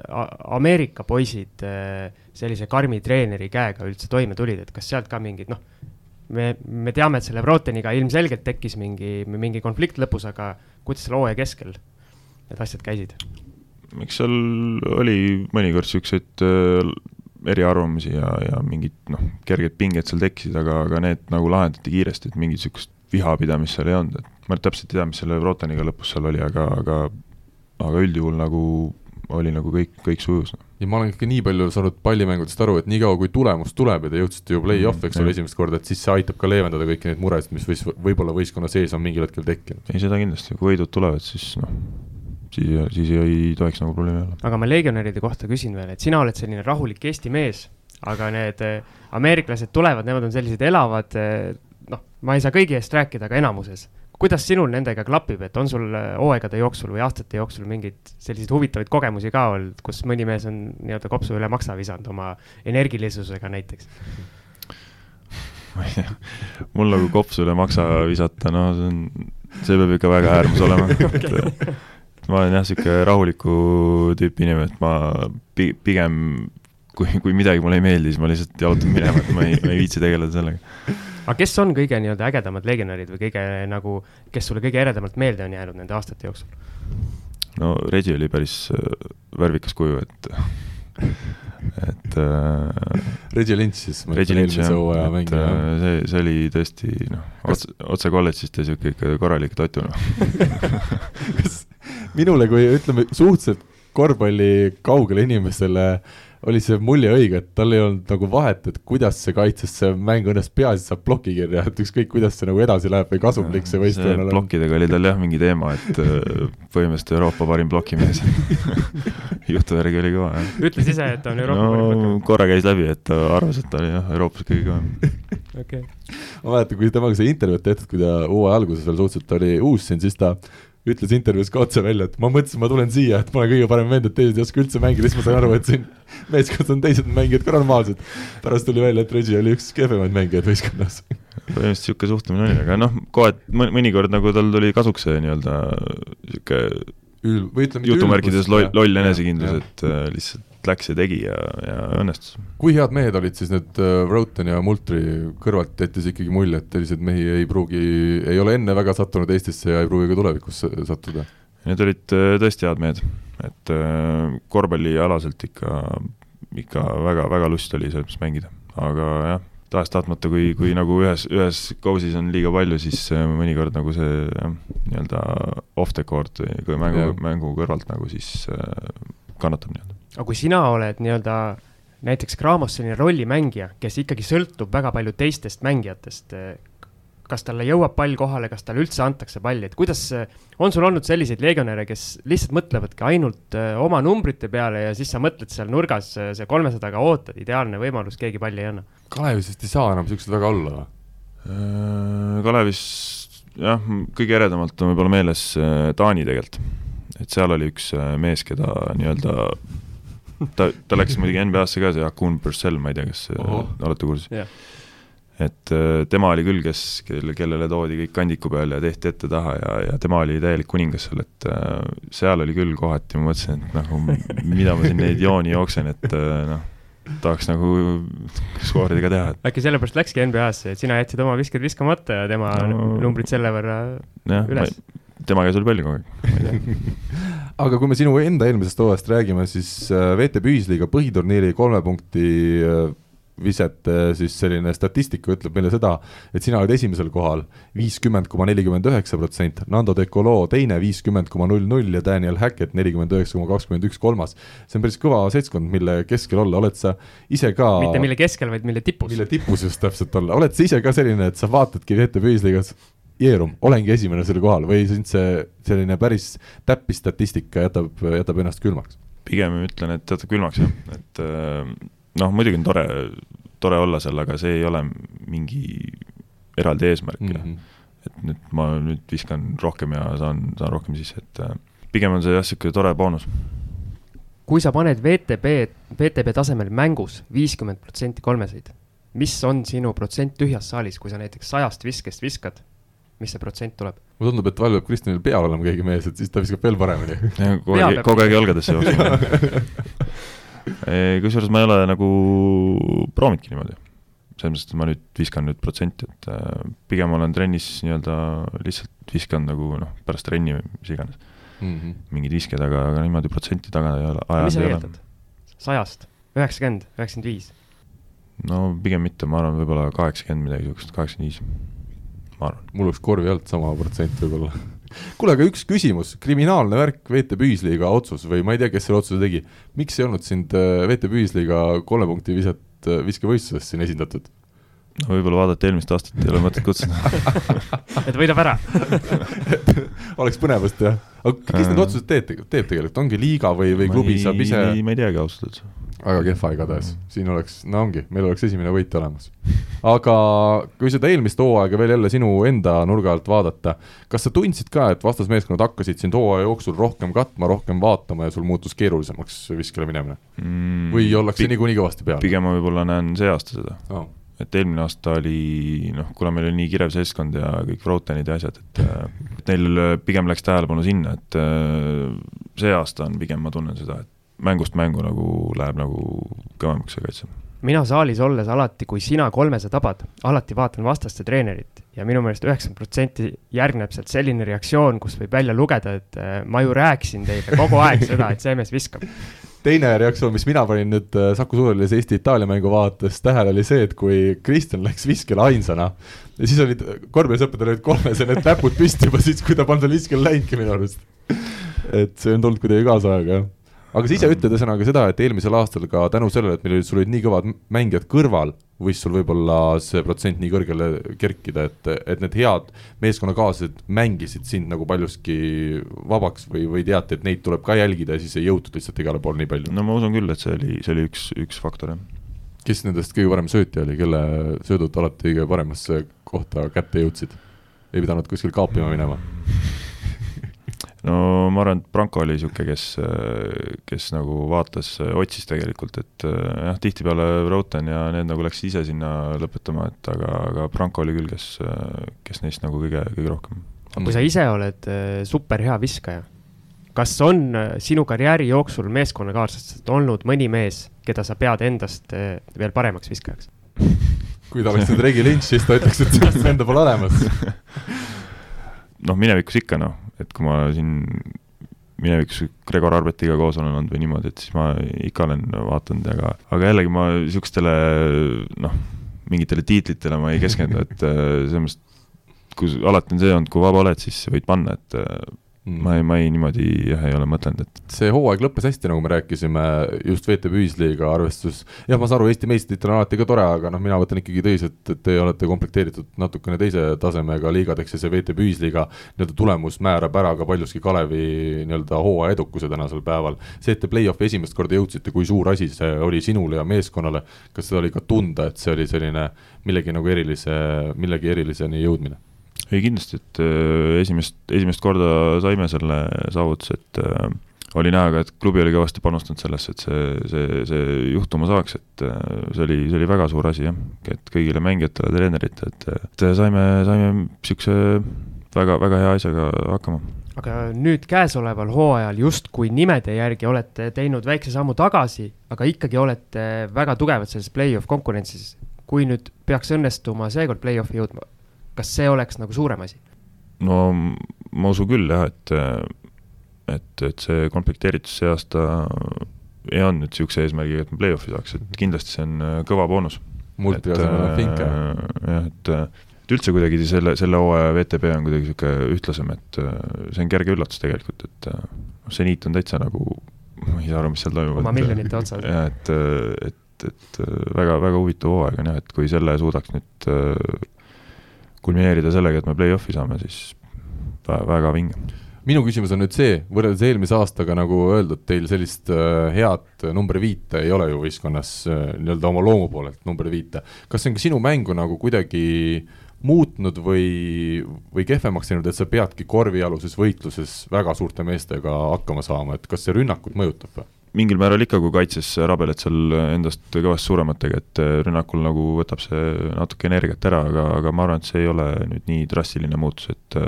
Ameerika poisid äh, sellise karmi treeneri käega üldse toime tulid, et kas sealt ka mingid noh, me, me teame, et selle Broteniga ilmselgelt tekkis mingi, mingi konflikt lõpus, aga kuidas selle hooaja keskel need asjad käisid? eks seal oli mõnikord niisuguseid äh, eriarvamusi ja, ja mingid noh, kerged pinged seal tekkisid, aga, aga need nagu lahendati kiiresti, et mingit niisugust vihapidamist seal ei olnud, et ma täpselt ei tea, mis selle Rotaniga lõpus seal oli, aga, aga aga üldjuhul nagu oli nagu kõik, kõik sujus. ja ma olen ikka nii palju saanud pallimängudest aru, et niikaua kui tulemus tuleb ja te jõudsite ju play-off'i, eks ole, esimest korda, et siis see aitab ka leevendada kõiki neid muresid, mis võis, võib-olla võistkonna sees on mingil hetkel tekkinud. ei, seda kindlasti, kui võidud tulevad, siis noh, siis, siis ei tohiks nagu probleemi olla. aga ma legionäride kohta küsin veel, et sina oled selline rahulik Eesti mees, aga need äh, ameeriklased tulevad, nemad on sellised elavad, äh, noh, ma ei saa kõigi eest rääkida, aga enamuses. kuidas sinul nendega klapib, et on sul äh, hooaegade jooksul või aastate jooksul mingeid selliseid huvitavaid kogemusi ka olnud, kus mõni mees on nii-öelda kopsu üle maksa visanud oma energilisusega näiteks? ma ei tea, mul nagu kopsu üle maksa visata, no see on, see peab ikka väga äärmus olema [laughs] ma olen jah, niisugune rahuliku tüüpi inimene, et ma pi-, pigem kui, kui midagi mulle ei meeldi, siis ma lihtsalt jalutan minema, et ma ei, ma ei viitsi tegeleda sellega. aga kes on kõige nii-öelda ägedamad legionärid või kõige nagu, kes sulle kõige eredamalt meelde on jäänud nende aastate jooksul? no Regi oli päris äh, värvikas kuju, et [laughs] et äh, Regi Lynch siis, Regi Lynch jah, et äh, see, see oli tõesti noh, otse, otse kolledžist ja niisugune ikka korralik tatu noh [laughs] kas minule kui ütleme, suhteliselt korvpalli kaugele inimesele oli see mulje õige, et tal ei olnud nagu vahet, et kuidas see kaitses, see mäng õnnestus, peaasi, saab ploki kirja, et ükskõik, kuidas see nagu edasi läheb või kasumlik see võistlane on. plokkidega oli tal jah mingi teema, et äh, põhimõtteliselt Euroopa parim plokimees [laughs] jutu järgi oli kõva, jah. ütles ise, et on Euroopa no, parim plokimees? korra käis läbi, et ta arvas, et ta oli jah, Euroopas kõige kõvem. [laughs] okei. ma mäletan, kui temaga sai intervjuud tehtud, kui ta hooaja alguses veel suhteliselt oli uus siin, siis ta ütles intervjuus ka otse välja, et ma mõtlesin, ma tulen siia, et ma olen kõige parem vend, et teised ei oska üldse mängida, siis ma sain aru, et siin meeskonnas on teised mängijad ka normaalsed. pärast tuli välja, et Reggie oli üks kehvemaid mängijaid võistkonnas. põhimõtteliselt niisugune suhtumine oli, aga noh, kohati mõnikord nagu tal tuli kasuks see nii-öelda niisugune jutumärkides loll, loll enesekindlus, et äh, lihtsalt läks ja tegi ja, ja õnnestus. kui head mehed olid siis need äh, Roten ja Multri kõrvalt, jättis ikkagi mulje, et selliseid mehi ei pruugi, ei ole enne väga sattunud Eestisse ja ei pruugi ka tulevikus sattuda? Need olid äh, tõesti head mehed, et äh, korvpallialaselt ikka, ikka väga, väga lust oli selles mõttes mängida, aga jah, tahes-tahtmata, kui, kui nagu ühes, ühes kausis on liiga palju, siis mõnikord nagu see jah, nii-öelda off the court või mängu, mängu kõrvalt nagu siis kannatab nii-öelda aga kui sina oled nii-öelda näiteks Graamos selline rollimängija, kes ikkagi sõltub väga palju teistest mängijatest, kas talle jõuab pall kohale, kas talle üldse antakse palli, et kuidas, on sul olnud selliseid legionäre, kes lihtsalt mõtlevadki ainult äh, oma numbrite peale ja siis sa mõtled seal nurgas äh, see kolmesajaga ootad, ideaalne võimalus, keegi palli ei anna? Kalevis vist ei saa enam siuksed väga olla või? Äh, Kalevis jah, kõige eredamalt on võib-olla meeles Taani tegelikult, et seal oli üks mees, keda nii-öelda ta, ta läks muidugi NBA-sse ka, see Akun Purcell, ma ei tea, kas Oho. olete kursis yeah.? et äh, tema oli küll, kes, kelle, kellele toodi kõik kandiku peale ja tehti ette-taha ja, ja tema oli täielik kuningas seal, et äh, seal oli küll kohati, ma mõtlesin, et nagu mida ma siin neid jooni jooksen, et äh, noh, tahaks nagu skooridega teha. äkki sellepärast läkski NBA-sse, et sina jätsid oma visked viskamata ja tema no, numbrid selle võrra ja, üles? tema käes oli palju kogu aeg [laughs] aga kui me sinu enda eelmisest hooajast räägime, siis äh, VTB ühisliiga põhiturniiri kolme punkti äh, viset, siis selline statistika ütleb meile seda, et sina oled esimesel kohal viiskümmend koma nelikümmend üheksa protsent, Nando De Colo teine viiskümmend koma null null ja Daniel Hackett nelikümmend üheksa koma kakskümmend üks kolmas. see on päris kõva seltskond, mille keskel olla, oled sa ise ka mitte mille keskel, vaid mille tipus. mille tipus just täpselt olla, oled sa ise ka selline, et sa vaatadki VTB ühisliigas Jeerum, olengi esimene selle kohal või sind see selline päris täppistatistika jätab, jätab ennast külmaks? pigem ütlen, et jätab külmaks jah, et äh, noh, muidugi on tore, tore olla seal, aga see ei ole mingi eraldi eesmärk mm. -hmm. et nüüd ma nüüd viskan rohkem ja saan, saan rohkem sisse, et äh, pigem on see jah, niisugune tore boonus. kui sa paned VTB, VTB tasemel mängus viiskümmend protsenti kolmeseid, mis on sinu protsent tühjas saalis, kui sa näiteks sajast viskest viskad mis see protsent tuleb? mulle tundub, et vahel peab Kristjanil peal olema keegi mees, et siis ta viskab veel paremini. [laughs] kogu aeg, kogu aeg jalgadesse jooksma [laughs] kusjuures ma ei ole nagu proovinudki niimoodi. selles mõttes, et ma nüüd viskan nüüd protsenti, et äh, pigem olen trennis nii-öelda lihtsalt viskan nagu noh, pärast trenni või mis iganes mm. -hmm. mingid visked, aga, aga niimoodi protsenti taga ei ole. mis sa eeldad? sajast, üheksakümmend, üheksakümmend viis? no pigem mitte, ma arvan, võib-olla kaheksakümmend midagi niisugust, kaheksakümmend viis ma arvan. mul oleks korvi alt sama protsent võib-olla. [laughs] Kuule, aga üks küsimus, kriminaalne värk, VTB ühisliiga otsus või ma ei tea, kes selle otsuse tegi, miks ei olnud sind äh, VTB ühisliiga kolme punkti viset äh, viskevõistluses siin esindatud? no võib-olla vaadata eelmist aastat, ei ole mõtet kutsuda. [laughs] Et võidab ära. [laughs] Oleks põnevust jah, aga kes need otsused teeb, teeb tegelikult, ongi liiga või, või klubi saab ise? ma ei teagi ausalt öeldes väga kehva igatahes, siin oleks, no ongi, meil oleks esimene võit olemas. aga kui seda eelmist hooaega veel jälle sinu enda nurga alt vaadata, kas sa tundsid ka, et vastasmeeskonnad hakkasid sind hooaja jooksul rohkem katma, rohkem vaatama ja sul muutus keerulisemaks viskele minemine mm,? või ollakse niikuinii kõvasti peal? pigem ma võib-olla näen see aasta seda oh. et eelmine aasta oli noh, kuna meil oli nii kirev seltskond ja kõik Frotenid ja asjad, et et neil pigem läks tähelepanu sinna, et see aasta on pigem, ma tunnen seda, et mängust mängu nagu läheb nagu kõvemaks see kaitse. mina saalis olles alati, kui sina kolmese tabad, alati vaatan vastaste treenerit ja minu meelest üheksakümmend protsenti järgneb sealt selline reaktsioon, kus võib välja lugeda, et äh, ma ju rääkisin teile kogu aeg seda, et see mees viskab teine reaktsioon, mis mina panin nüüd äh, Saku Suurhallis Eesti-Itaalia mängu vaadates tähele, oli see, et kui Kristjan läks viskele ainsana ja siis olid korvpallisõpradel olid kolmes ja need näpud püsti juba siis, kui ta polnud veel viskele läinudki minu arust. et see on tulnud kuidagi kaasa aega, jah aga sa ise ütled ühesõnaga seda, et eelmisel aastal ka tänu sellele, et meil olid, sul olid nii kõvad mängijad kõrval, võis sul võib-olla see protsent nii kõrgele kerkida, et, et need head meeskonnakaaslased mängisid sind nagu paljuski vabaks või, või teati, et neid tuleb ka jälgida ja siis ei jõutud lihtsalt igale poole nii palju? no ma usun küll, et see oli, see oli üks, üks faktor, jah. kes nendest kõige parem söötja oli, kelle söödud alati kõige paremasse kohta kätte jõudsid? ei pidanud kuskil kaapima minema no ma arvan, et Branko oli niisugune, kes, kes nagu vaatas, otsis tegelikult, et jah, tihtipeale Roten ja need nagu läksid ise sinna lõpetama, et aga, aga Branko oli küll, kes, kes neist nagu kõige, kõige rohkem. kui sa ise oled äh, super hea viskaja, kas on äh, sinu karjääri jooksul meeskonnakaaslastest olnud mõni mees, keda sa pead endast veel paremaks viskajaks? [laughs] kui ta oleks nüüd Regi Lynch, siis ta ütleks, et sellist venda pole olemas [laughs] noh, minevikus ikka noh, et kui ma siin minevikus Gregor Arbetiga koos olen olnud või niimoodi, et siis ma ikka olen vaadanud, aga, aga jällegi ma niisugustele noh, mingitele tiitlitele ma ei keskendu, et äh, selles mõttes, kui alati on see olnud, kui vaba oled, siis võid panna, et äh. Ma ei, ma ei niimoodi jah, ei ole mõtelnud, et see hooaeg lõppes hästi, nagu me rääkisime, just VTB ühisliiga arvestus, jah, ma saan aru, Eesti meistritiitel on alati ka tore, aga noh, mina võtan ikkagi tõsiselt, et te olete komplekteeritud natukene teise tasemega liigadeks ja see VTB ühisliiga nii-öelda tulemus määrab ära ka paljuski Kalevi nii-öelda hooaja edukuse tänasel päeval. see, et te play-off'i esimest korda jõudsite, kui suur asi see oli sinule ja meeskonnale, kas seda oli ka tunda, et see oli selline millegi nagu erilise, millegi eriliseni jõudmine? Ei kindlasti, et äh, esimest, esimest korda saime selle saavutuse, et äh, oli näha ka, et klubi oli kõvasti panustanud sellesse, et see, see, see juhtuma saaks, et äh, see oli, see oli väga suur asi jah, et kõigile mängijatele, treeneritele, et, et saime, saime niisuguse väga, väga hea asjaga hakkama aga nüüd käesoleval hooajal justkui nimede järgi olete teinud väikse sammu tagasi, aga ikkagi olete väga tugevad selles play-off konkurentsis. kui nüüd peaks õnnestuma seekord play-off'i jõudma, kas see oleks nagu suurem asi? no ma usun küll jah, et, et, et see komplekteeritus see aasta ei andnud niisuguse eesmärgiga, et me play-off'i saaks, et kindlasti see on äh, kõva boonus. multi asemel on Finke. jah, et, et üldse kuidagi selle, selle hooaja VTB on kuidagi niisugune ühtlasem, et äh, see on kerge üllatus tegelikult, et äh, seniit on täitsa nagu, ma ei saa aru, mis seal toimub. oma miljonite otsas. jah, et, et, et väga, väga huvitav hooaeg on jah, et kui selle suudaks nüüd kulmineerida sellega, et me play-off'i saame, siis väga vinge minu küsimus on nüüd see, võrreldes eelmise aastaga, nagu öeldud, teil sellist äh, head number viite ei ole ju võistkonnas äh, nii-öelda oma loomu poolelt number viite. kas see on ka sinu mängu nagu kuidagi muutnud või, või kehvemaks teinud, et sa peadki korvialuses võitluses väga suurte meestega hakkama saama, et kas see rünnakut mõjutab või? Mingil määral ikka, kui kaitses rabeled seal endast kõvasti suurematega, et rünnakul nagu võtab see natuke energiat ära, aga, aga ma arvan, et see ei ole nüüd nii drastiline muutus, et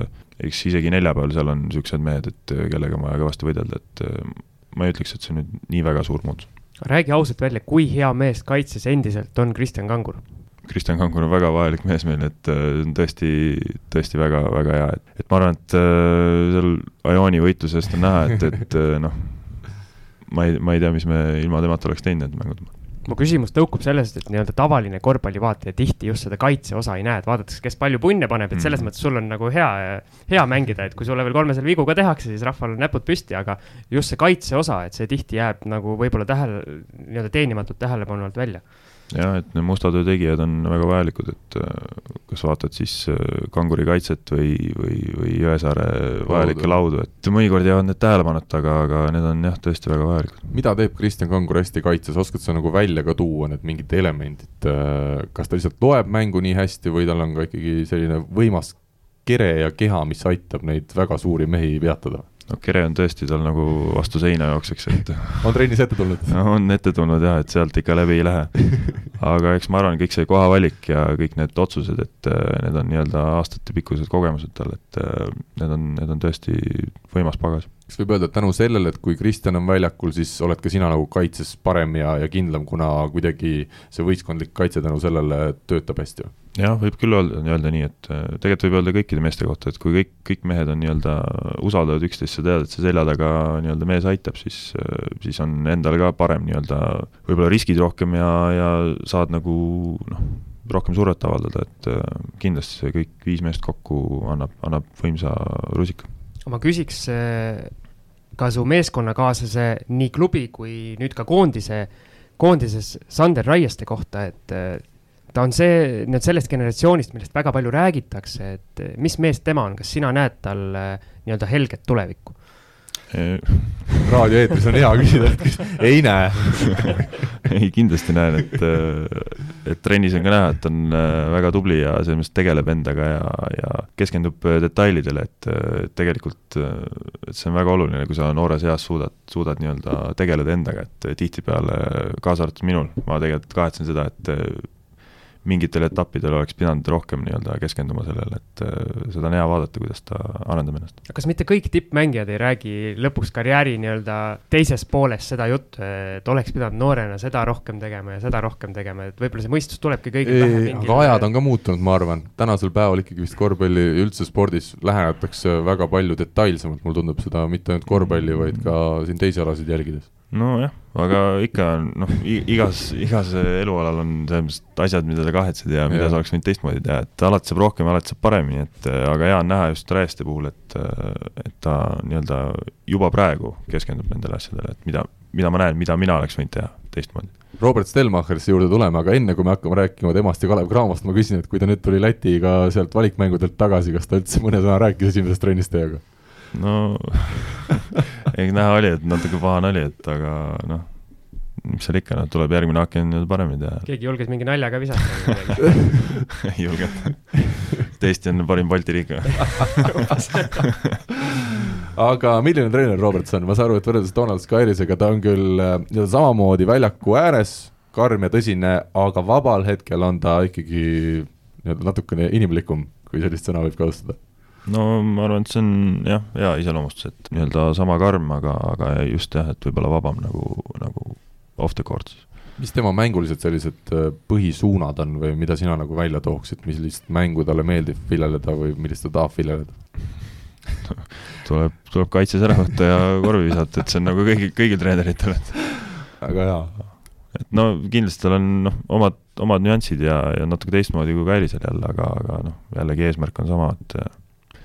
eks isegi neljapäeval seal on niisugused mehed, et kellega on vaja kõvasti võidelda, et ma ei ütleks, et see nüüd nii väga suur muutus. räägi ausalt välja, kui hea mees kaitses endiselt on Kristjan Kangur? Kristjan Kangur on väga vajalik mees meil, et see on tõesti, tõesti väga, väga hea, et, et ma arvan, et seal Ajooni võitlusest on näha, et, et noh, ma ei, ma ei tea, mis me ilma temata oleks teinud need mängud. mu küsimus tõukub sellest, et nii-öelda tavaline korvpallivaataja tihti just seda kaitseosa ei näe, et vaadatakse, kes palju punne paneb, et selles mm. mõttes sul on nagu hea, hea mängida, et kui sulle veel kolmesel vigu ka tehakse, siis rahval on näpud püsti, aga just see kaitseosa, et see tihti jääb nagu võib-olla tähele, nii-öelda teenimatult tähelepanu alt välja jah, et need musta töö tegijad on väga vajalikud, et äh, kas vaatad siis äh, kanguri kaitset või, või, või Jõesaare vajalikke laudu, et mõnikord jäävad need tähelepanuta, aga, aga need on jah, tõesti väga vajalikud. mida teeb Kristjan Kangur hästi kaitses, oskad sa nagu välja ka tuua need mingid elemendid, äh, kas ta lihtsalt loeb mängu nii hästi või tal on ka ikkagi selline võimas kere ja keha, mis aitab neid väga suuri mehi peatada? No Kere on tõesti tal nagu vastu seina jookseks, et on trennis ette tulnud no,? on ette tulnud jah, et sealt ikka läbi ei lähe. [laughs] aga eks ma arvan, kõik see kohavalik ja kõik need otsused, et äh, need on nii-öelda aastatepikkused kogemused tal, et äh, need on, need on tõesti võimas pagas. Kas võib öelda, et tänu sellele, et kui Kristjan on väljakul, siis oled ka sina nagu kaitses parem ja, ja kindlam, kuna kuidagi see võistkondlik kaitse tänu sellele töötab hästi? jah, võib küll öelda, öelda nii, et äh, tegelikult võib öelda kõikide meeste kohta, et kui kõik, kõik mehed on nii-öelda, usaldavad üksteist, sa tead, et see selja taga nii-öelda mees aitab, siis, äh, siis on endal ka parem nii-öelda, võib-olla riskid rohkem ja, ja saad nagu noh, rohkem survet avaldada, et äh, kindlasti see kõik viis meest kokku annab, annab võimsa rusika. Ma küsiks ka su meeskonnakaaslase nii klubi kui nüüd ka koondise, koondises Sander Raieste kohta, et äh, ta on see, nüüd sellest generatsioonist, millest väga palju räägitakse, et mis mees tema on, kas sina näed tal nii-öelda helget tulevikku? Raadioeetris on hea küsida, et ei näe. [laughs] Ei, kindlasti näen, et, äh, et trennis on ka näha, et on äh, väga tubli ja selles mõttes tegeleb endaga ja, ja keskendub äh, detailidele, et tegelikult, et see on väga oluline, kui sa noores eas suudad, suudad nii-öelda tegeleda endaga, et tihtipeale, kaasa arvatud minul, ma tegelikult kahetsen seda, et mingitel etappidel oleks pidanud rohkem nii-öelda keskenduma sellele, et äh, seda on hea vaadata, kuidas ta arendab ennast. kas mitte kõik tippmängijad ei räägi lõpuks karjääri nii-öelda teises pooles seda juttu, et oleks pidanud noorena seda rohkem tegema ja seda rohkem tegema, et võib-olla see mõistus tulebki kõigil pähe mingil aga ajad on ka muutunud, ma arvan, tänasel päeval ikkagi vist korvpalli, üldse spordis lähenetakse väga palju detailsemalt, mulle tundub seda mitte ainult korvpalli, vaid ka siin teisi alasid jälgides nojah, aga ikka noh, igas, igas elualal on selles mõttes asjad, mida sa kahetsed ja mida ja. sa oleks võinud teistmoodi teha, et alati saab rohkem, alati saab paremini, et aga hea on näha just Raieste puhul, et, et ta nii-öelda juba praegu keskendub nendele asjadele, et mida, mida ma näen, mida mina oleks võinud teha teistmoodi. Robert Stelmacherisse juurde tuleme, aga enne kui me hakkame rääkima temast ja Kalev Cramost, ma küsin, et kui ta nüüd tuli Lätiga sealt valikmängudelt tagasi, kas ta üldse mõne sõna rääkis esimesest trennist teiega? No [laughs] eks näha oli, et natuke pahane oli, et aga noh, mis seal ikka, noh, tuleb järgmine aken paremini teha. keegi julges mingi nalja ka visata ei julgenud. Eesti on parim Balti riik [laughs] aga milline treener Roberts on, ma saan aru, et võrreldes Donald Skyrisega ta on küll äh, nii-öelda samamoodi väljaku ääres, karm ja tõsine, aga vabal hetkel on ta ikkagi nii-öelda natukene inimlikum, kui sellist sõna võib kasutada no ma arvan, et see on jah, hea iseloomustus, et nii-öelda sama karm, aga, aga just jah, et võib-olla vabam nagu, nagu off the court siis. mis tema mängulised sellised äh, põhisuunad on või mida sina nagu välja tooksid, millist mängu talle meeldib viljeleda või millist ta tahab viljeleda [laughs] tuleb, tuleb kaitses ära võtta ja korvi visata, et see on nagu kõigi, kõigil treeneritel, et [laughs] väga hea. et no kindlasti tal on noh, omad, omad nüansid ja, ja natuke teistmoodi kui Kairisel jälle, aga, aga noh, jällegi eesmärk on sama, et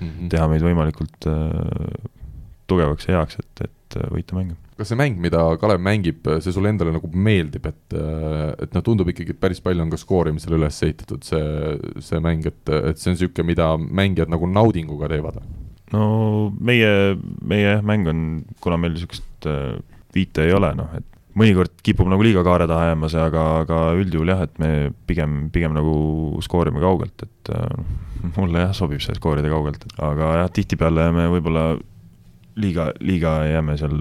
mm -hmm. teha meid võimalikult äh, tugevaks ja heaks, et, et äh, võita mänge. kas see mäng, mida Kalev mängib, see sulle endale nagu meeldib, et, äh, et noh, tundub ikkagi, et päris palju on ka skoorimisele üles ehitatud see, see mäng, et, et see on niisugune, mida mängijad nagu naudinguga teevad? no meie, meie mäng on, kuna meil niisugust viite ei ole, noh, et mõnikord kipub nagu liiga kaare taha jääma see, aga, aga üldjuhul jah, et me pigem, pigem nagu skoorime kaugelt, et äh, mulle jah, sobib see skoorida kaugelt, aga jah, tihtipeale me võib-olla liiga, liiga jääme seal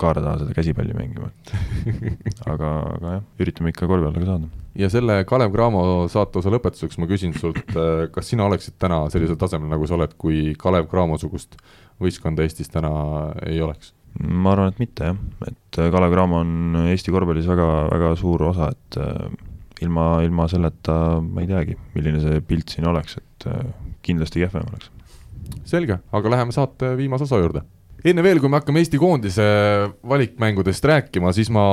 kaare taha seda käsipalli mängima, et [laughs] aga, aga jah, üritame ikka korvi alla ka saada. ja selle Kalev Cramo saate osa lõpetuseks ma küsin sult, äh, kas sina oleksid täna sellisel tasemel, nagu sa oled, kui Kalev Cramo sugust võistkonda Eestis täna ei oleks? Ma arvan, et mitte jah, et äh, Kalev Cramo on Eesti korvpallis väga, väga suur osa, et äh, ilma, ilma selleta ma ei teagi, milline see pilt siin oleks, et äh, kindlasti kehvem oleks. selge, aga läheme saate viimase osa juurde. enne veel, kui me hakkame Eesti koondise valikmängudest rääkima, siis ma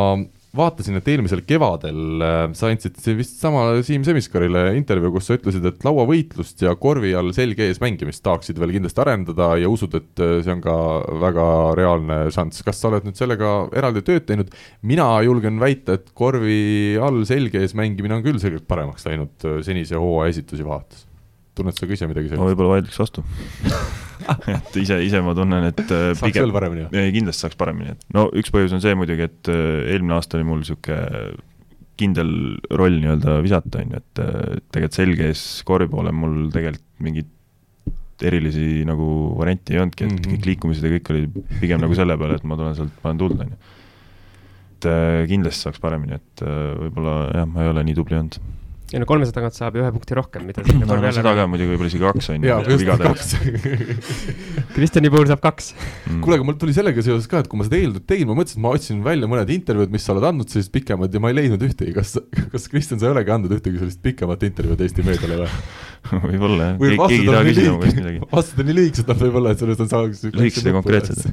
vaatasin, et eelmisel kevadel äh, sa andsid vist sama Siim Semiskarile intervjuu, kus sa ütlesid, et lauavõitlust ja korvi all selge ees mängimist tahaksid veel kindlasti arendada ja usud, et äh, see on ka väga reaalne šanss. kas sa oled nüüd sellega eraldi tööd teinud? mina julgen väita, et korvi all selge ees mängimine on küll selgelt paremaks läinud äh, senise hooaja esitusi vaadates. Tunned sa ka ise midagi sellist? ma võib-olla vaidleks vastu [laughs] et ise, ise ma tunnen, et äh, saaks pigem, veel paremini? ei, kindlasti saaks paremini, et no üks põhjus on see muidugi, et äh, eelmine aasta oli mul niisugune kindel roll nii-öelda visata, on ju, et äh, tegelikult selge ees korvi poole mul tegelikult mingit erilisi nagu varianti ei olnudki, et mm -hmm. kõik liikumised ja kõik oli pigem nagu selle peale, et ma tulen sealt, panen tuld, on ju. et kindlasti saaks paremini, et võib-olla jah, ma ei ole nii tubli olnud ei no kolmesaja tagant saab ühe punkti rohkem, mida [clears throat] no, no seda ka muidugi võib-olla isegi kaks on ju. kaks. [laughs] Kristjani puhul saab kaks. Mm.. kuule, aga mul tuli sellega seoses ka, et kui ma seda eelnõud tegin, ma mõtlesin, et ma otsin välja mõned intervjuud, mis sa oled andnud sellised pikemad ja ma ei leidnud ühtegi, kas, kas Kristjan, sa ei olegi andnud ühtegi sellist pikemat intervjuud Eesti meediale või? [laughs] võib-olla jah, keegi ei taha küsida mu käest midagi. [laughs] vastused on nii lühikesed, et võib-olla, et sellest on saaks lühikesed ja konkreetsed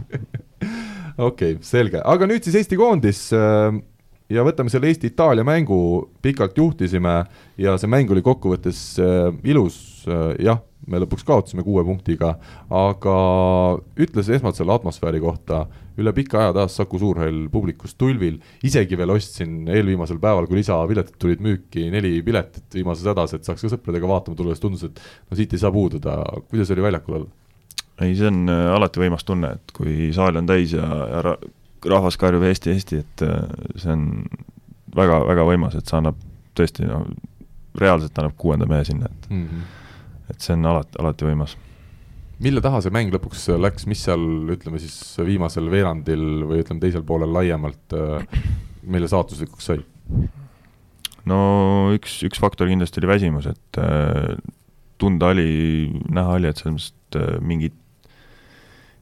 okei selge, aga nüüd siis Eesti koondis. äh, ja võtame selle Eesti-Itaalia mängu, pikalt juhtisime ja see mäng oli kokkuvõttes äh, ilus. Äh,, jah, me lõpuks kaotasime kuue punktiga, aga ütles esmalt selle atmosfääri kohta, üle pika aja taas Saku Suurhall publikus tulvil, isegi veel ostsin eelviimasel päeval, kui lisapiletid tulid müüki, neli piletit viimases hädas, et saaks ka sõpradega vaatama tulla, sest tundus, et no siit ei saa puududa, kuidas oli väljakul olla? ei, see on äh, alati võimas tunne, et kui saal on täis ja, ja rahvas karjub Eesti, Eesti, et äh, see on väga, väga võimas, et see annab tõesti noh, reaalselt annab kuuenda mehe sinna, et mm -hmm. et see on alati, alati võimas. mille taha see mäng lõpuks läks, mis seal ütleme siis viimasel veerandil või ütleme teisel poolel laiemalt äh, meile saatuslikuks sai? no üks, üks faktor kindlasti oli väsimus, et äh, tunda oli, näha oli, et selles mõttes, mingit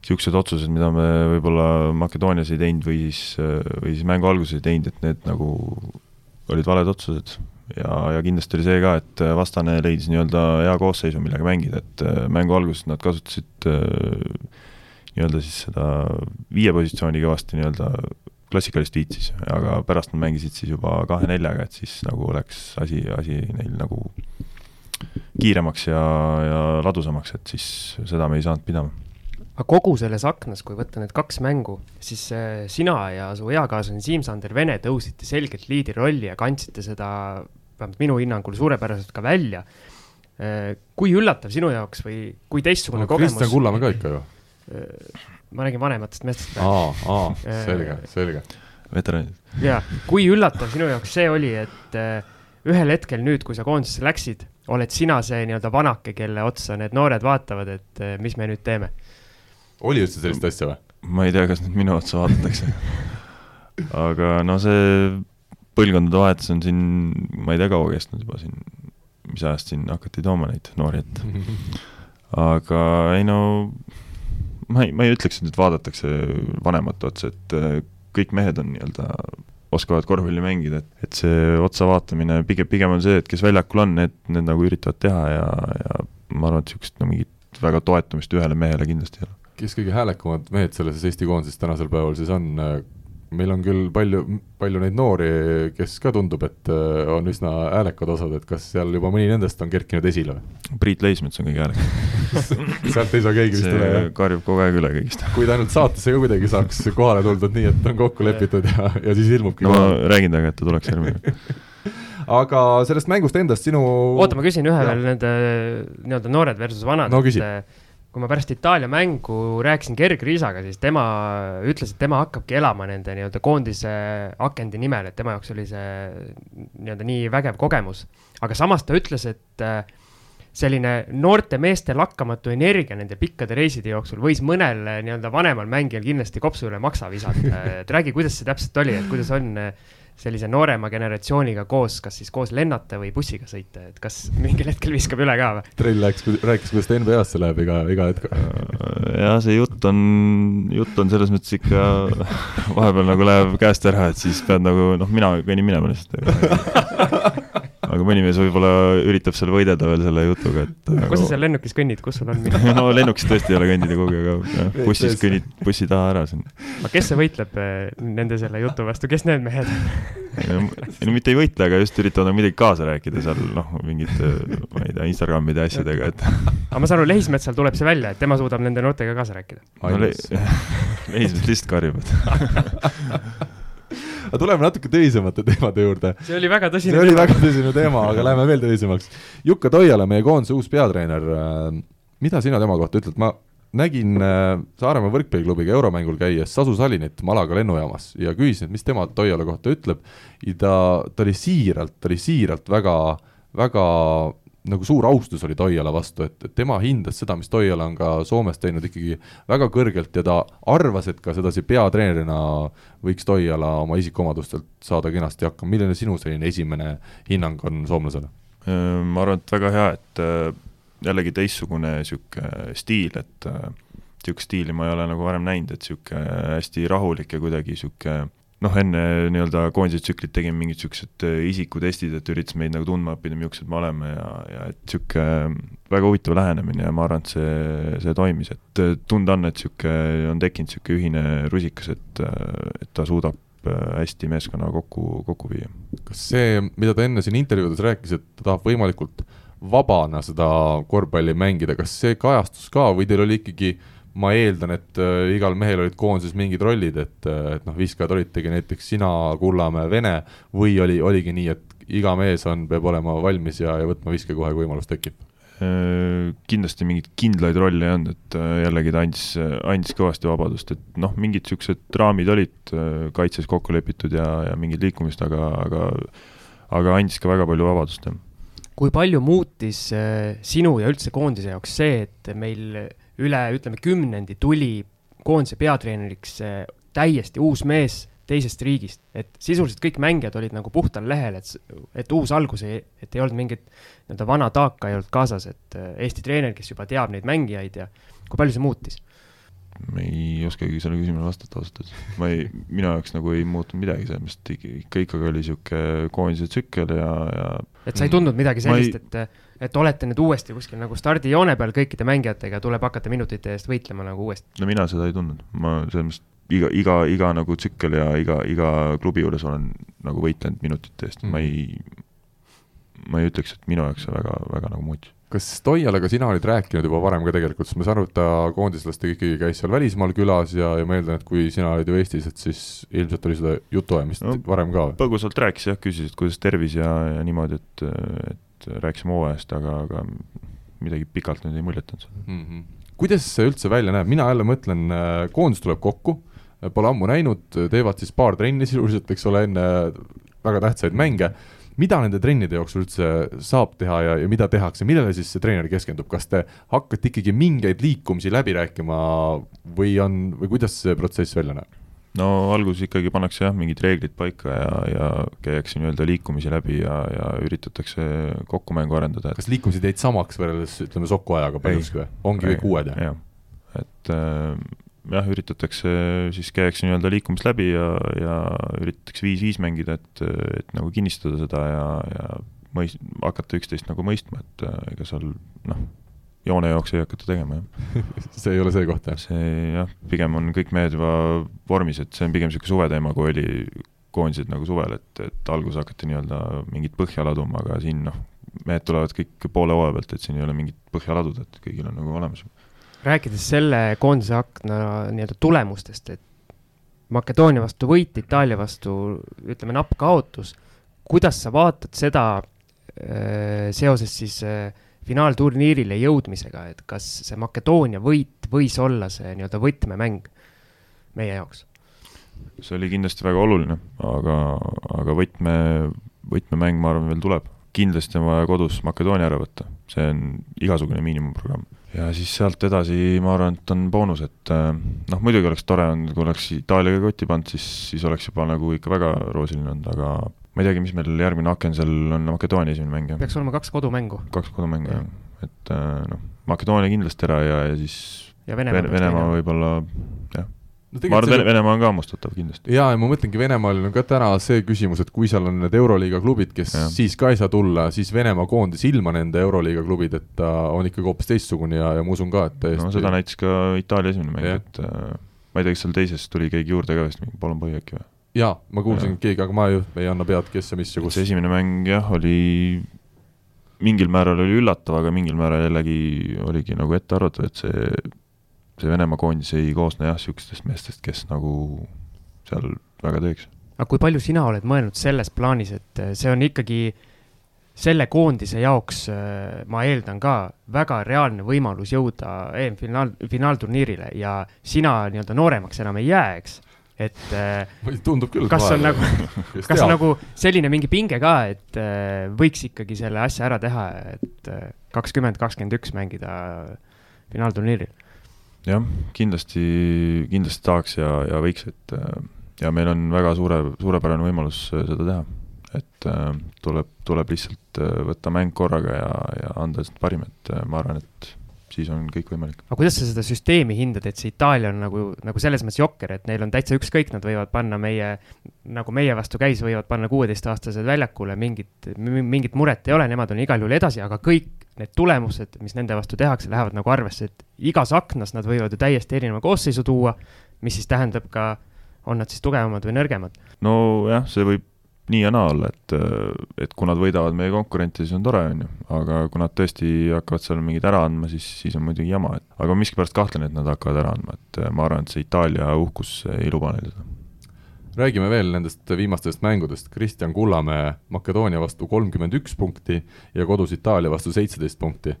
niisugused otsused, mida me võib-olla Makedoonias ei teinud või siis, või siis mängu alguses ei teinud, et need nagu olid valed otsused. ja, ja kindlasti oli see ka, et vastane leidis nii-öelda hea koosseisu, millega mängida, et äh, mängu alguses nad kasutasid äh, nii-öelda siis seda viie positsiooni kõvasti nii-öelda klassikalist viit siis, aga pärast nad mängisid siis juba kahe-neljaga, et siis nagu läks asi, asi neil nagu kiiremaks ja, ja ladusamaks, et siis seda me ei saanud pidama aga kogu selles aknas, kui võtta need kaks mängu, siis äh, sina ja su eakaaslane Siim-Sander Vene tõusite selgelt liidri rolli ja kandsite seda, vähemalt minu hinnangul, suurepäraselt ka välja. Äh, kui üllatav sinu jaoks või kui teistsugune no, kogemus? Kristjan Kullamäe ka ikka ju. Äh, ma räägin vanematest meestest. aa, aa, selge, selge. veteranid. jaa, kui üllatav sinu jaoks see oli, et ühel hetkel nüüd, kui sa koondisesse läksid, oled sina see nii-öelda vanake, kelle otsa need noored vaatavad, et mis me nüüd teeme oli üldse sellist asja või? ma ei tea, kas nüüd minu otsa vaadatakse [laughs] aga no see põlvkondade vahetus on siin, ma ei tea, kaua kestnud juba siin, mis ajast siin hakati tooma neid noori ette. [laughs] aga ei no, ma ei, ma ei ütleks, et nüüd vaadatakse vanemate otsa, et äh, kõik mehed on nii-öelda, oskavad korvpalli mängida, et, et see otsa vaatamine pigem, pigem on see, et kes väljakul on, need, need nagu üritavad teha ja, ja ma arvan, et niisugust no mingit väga toetumist ühele mehele kindlasti ei ole kes kõige häälekamad mehed selles Eesti koondises tänasel päeval siis on? meil on küll palju, palju neid noori, kes ka tundub, et äh, on üsna häälekad osad, et kas seal juba mõni nendest on kerkinud esile või? Priit Leismets on kõige häälekam [laughs] sealt ei saa keegi vist üle, jah? karjub kogu aeg üle kõigist. kui ta ainult saatesse ka kuidagi saaks kohale tuldud nii, et on kokku lepitud ja, ja siis ilmubki no ma räägin temaga, et ta tuleks järgmine [laughs] aga sellest mängust endast sinu oota, ma küsin ühe veel nende nii-öelda noored versus vanad no, küsi kui ma pärast Itaalia mängu rääkisin Gerg Riisaga, siis tema ütles, et tema hakkabki elama nende nii-öelda koondise akendi nimel, et tema jaoks oli see nii-öelda nii vägev kogemus. aga samas ta ütles, et äh, selline noorte meeste lakkamatu energia nende pikkade reiside jooksul võis mõnel nii-öelda vanemal mängijal kindlasti kopsu üle maksa visata, et räägi, kuidas see täpselt oli, et kuidas on äh, sellise noorema generatsiooniga koos, kas siis koos lennata või bussiga sõita, et kas mingil hetkel viskab üle ka või? Trell rääkis, rääkis, kuidas ta NBA-sse läheb iga, iga hetk. jah, see jutt on, jutt on selles mõttes ikka [laughs] vahepeal nagu läheb käest ära, et siis pead nagu noh, mina kõnnin minema lihtsalt [laughs] aga mõni mees võib-olla üritab seal võidelda veel selle jutuga, et kus aga... sa seal lennukis kõnnid, kus sul on [laughs] minna no lennukis tõesti ei ole kõndida kuhugi, aga bussis kõnnid bussi taha ära sinna. aga kes see võitleb eh, nende selle jutu vastu, kes need mehed on? ei no mitte ei võitle, aga just üritavad nagu midagi kaasa rääkida seal noh, mingite, ma ei tea, Instagramide asjadega, et [laughs] aga ma saan aru, Lehismetsal tuleb see välja, et tema suudab nende noortega kaasa rääkida? no Le [laughs] Lehismets lihtsalt karjub, et aga tuleme natuke tõsisemate teemade juurde. see oli väga tõsine see teema. oli väga tõsine teema, aga läheme veel tõsisemaks. Jukka Toiala, meie koondise uus peatreener, äh, mida sina tema kohta ütled, ma nägin äh, Saaremaa võrkpalliklubiga euromängul käies Sasu Salinit Malaga lennujaamas ja küsisin, et mis tema Toiala kohta ütleb. ja ta, ta oli siiralt, ta oli siiralt väga, väga nagu suur austus oli Toiala vastu, et, tema hindas seda, mis Toiala on ka Soomes teinud ikkagi väga kõrgelt ja ta arvas, et ka sedasi peatreenerina võiks Toiala oma isikuomadustelt saada kenasti hakkama, milline sinu selline esimene hinnang on soomlasele? ma arvan, et väga hea, et äh, jällegi teistsugune niisugune stiil, et niisugust äh, stiili ma ei ole nagu varem näinud, et niisugune hästi rahulik ja kuidagi niisugune noh, enne nii-öelda koondise tsüklit tegime mingid niisugused äh, isikutestid, et üritasime meid nagu tundma õppida, millised me oleme ja, ja et niisugune äh, väga huvitav lähenemine ja ma arvan, et see, see toimis, et äh, tunda on, et niisugune on tekkinud niisugune ühine rusikas, et, et ta suudab hästi meeskonna kokku, kokku viia. kas see, mida ta enne siin intervjuudes rääkis, et ta tahab võimalikult vabana seda korvpalli mängida, kas see kajastus ka või teil oli ikkagi ma eeldan, et äh, igal mehel olid koondises mingid rollid, et, äh, et noh, viskajad olidki näiteks sina, Kullamäe, Vene või oli, oligi nii, et iga mees on, peab olema valmis ja, ja võtma viske kohe, kui võimalus tekib? Äh, kindlasti mingeid kindlaid rolle ei olnud, et jällegi ta andis, andis kõvasti vabadust, et noh, mingid niisugused raamid olid kaitses kokku lepitud ja, ja mingid liikumist, aga, aga aga andis ka väga palju vabadust, jah kui palju muutis sinu ja üldse koondise jaoks see, et meil üle, ütleme, kümnendi tuli koondise peatreeneriks täiesti uus mees teisest riigist, et sisuliselt kõik mängijad olid nagu puhtal lehel, et, et uus algus ei, et ei olnud mingit nii-öelda vana taaka ei olnud kaasas, et äh, Eesti treener, kes juba teab neid mängijaid ja kui palju see muutis? ma ei oskagi sellele küsimusele vastata ausalt öeldes, ma ei, minu jaoks nagu ei muutunud midagi, sellepärast ikka, ikkagi oli niisugune koondise tsükkel ja, ja et sa ei tundnud midagi sellist, et et olete nüüd uuesti kuskil nagu stardijoone peal kõikide mängijatega, tuleb hakata minutite eest võitlema nagu uuesti? no mina seda ei tundnud, ma selles mõttes iga, iga, iga nagu tsükkel ja iga, iga klubi juures olen nagu võitlenud minutite eest. Mm, ma ei, ma ei ütleks, et minu jaoks see väga, väga nagu muutis kas Toialaga sina olid rääkinud juba varem ka tegelikult, sest ma saan aru, et ta koondislastega ikkagi käis seal välismaal külas ja, ja ma eeldan, et kui sina olid ju Eestis, et siis ilmselt oli seda jutuajamist no, varem ka? põgusalt rääkis jah, küsis, et kuidas tervis ja, ja niimoodi, et, et rääkisime hooajast, aga, aga midagi pikalt nüüd ei muljetanud mm. -hmm. kuidas see üldse välja näeb, mina jälle mõtlen, äh, koondis tuleb kokku, äh, pole ammu näinud, teevad siis paar trenni sisuliselt, eks ole, enne väga tähtsaid mänge, mida nende trennide jooksul üldse saab teha ja, ja mida tehakse, millele siis see treener keskendub, kas te hakkate ikkagi mingeid liikumisi läbi rääkima või on, või kuidas see protsess välja näeb? No alguses ikkagi pannakse jah, mingid reeglid paika ja, ja käiakse nii-öelda liikumisi läbi ja, ja üritatakse kokkumängu arendada et.... kas liikumised jäid samaks võrreldes ütleme Soku ajaga paljuski või, ongi kõik uued jah? jah, et äh, jah, üritatakse, siis käiakse nii-öelda liikumist läbi ja, ja üritatakse viis-viis mängida, et, et nagu kinnistada seda ja, ja mõist-, hakata üksteist nagu mõistma, et äh, ega seal noh, joonejooksu ei hakata tegema, jah [laughs] see ei ole see koht, jah? see jah, pigem on kõik mehed juba vormis, et see on pigem niisugune suveteema, kui oli koondised nagu suvel, et, et alguses hakati nii-öelda mingit põhja laduma, aga siin noh, mehed tulevad kõik poole hooaja pealt, et siin ei ole mingit põhja laduda, et kõigil on nagu olemas. rääkides selle koondise akna nii-öelda tulemustest, et Makedoonia vastu võit, Itaalia vastu ütleme napp kaotus, kuidas sa vaatad seda äh, seoses siis äh, finaalturniirile jõudmisega, et kas see Makedoonia võit võis olla see nii-öelda võtmemäng meie jaoks? see oli kindlasti väga oluline, aga, aga võtme, võtmemäng, ma arvan, veel tuleb. kindlasti on vaja kodus Makedoonia ära võtta, see on igasugune miinimumprogramm. ja siis sealt edasi, ma arvan, et on boonus, et äh, noh, muidugi oleks tore olnud, kui oleks Itaaliaga kotti pannud, siis, siis oleks juba nagu ikka väga roosiline olnud, aga ma ei teagi, mis meil järgmine aken seal on, Makedoonia esimene mäng, jah? peaks olema kaks kodumängu. kaks kodumängu, jah. et äh, noh, Makedoonia kindlasti ära ja, ja siis ja Venemaa, Venemaa võib-olla jah no ma arvan, et Venemaa on ka hammustatav kindlasti. jaa, ja ma mõtlengi, Venemaal on ka täna see küsimus, et kui seal on need Euroliiga klubid, kes ja. siis ka ei saa tulla, siis Venemaa koondis ilma nende Euroliiga klubid, et ta on ikkagi hoopis teistsugune ja, ja ma usun ka, et täiesti no seda näitas ka Itaalia esimene mäng, et äh, ma ei tea, kas seal teises tuli keegi juurde ka vist, mingi Polonboi äkki või? Jaa, ma kuulsin, et keegi, aga ma ju ei anna pead, kes ja mis ja kus. see esimene mäng jah, oli mingil määral oli üllatav, aga mingil määral jällegi oligi nagu ette arvatav, et see, see Venemaa koondis ei koosne jah, niisugustest meestest, kes nagu seal väga teeks. aga kui palju sina oled mõelnud selles plaanis, et see on ikkagi selle koondise jaoks, ma eeldan ka, väga reaalne võimalus jõuda EM-finaal, finaalturniirile ja sina nii-öelda nooremaks enam ei jää, eks et äh, tundub küll. kas on nagu, [laughs] kas on nagu selline mingi pinge ka, et äh, võiks ikkagi selle asja ära teha, et äh, kakskümmend, kakskümmend üks mängida finaalturniiril? jah, kindlasti, kindlasti tahaks ja, ja võiks, et ja meil on väga suure, suurepärane võimalus seda teha. et tuleb, tuleb lihtsalt võtta mäng korraga ja, ja anda lihtsalt parim, et ma arvan, et siis on kõik võimalik. aga kuidas sa seda süsteemi hindad, et see Itaalia on nagu, nagu selles mõttes jokker, et neil on täitsa ükskõik, nad võivad panna meie, nagu meie vastu käis, võivad panna kuueteistaastased väljakule, mingit, mingit muret ei ole, nemad on igal juhul edasi, aga kõik need tulemused, mis nende vastu tehakse, lähevad nagu arvesse, et igas aknas nad võivad ju täiesti erineva koosseisu tuua, mis siis tähendab ka on nad siis tugevamad või nõrgemad? nojah, see võib nii ja naa olla, et, et kui nad võidavad meie konkurente, siis on tore, on ju, aga kui nad tõesti hakkavad seal mingeid ära andma, siis, siis on muidugi jama, et aga miskipärast kahtlen, et nad hakkavad ära andma, et ma arvan, et see Itaalia uhkus ei luba neil seda. Räägime veel nendest viimastest mängudest, Kristjan Kullamäe Makedoonia vastu kolmkümmend üks punkti ja kodus Itaalia vastu seitseteist punkti.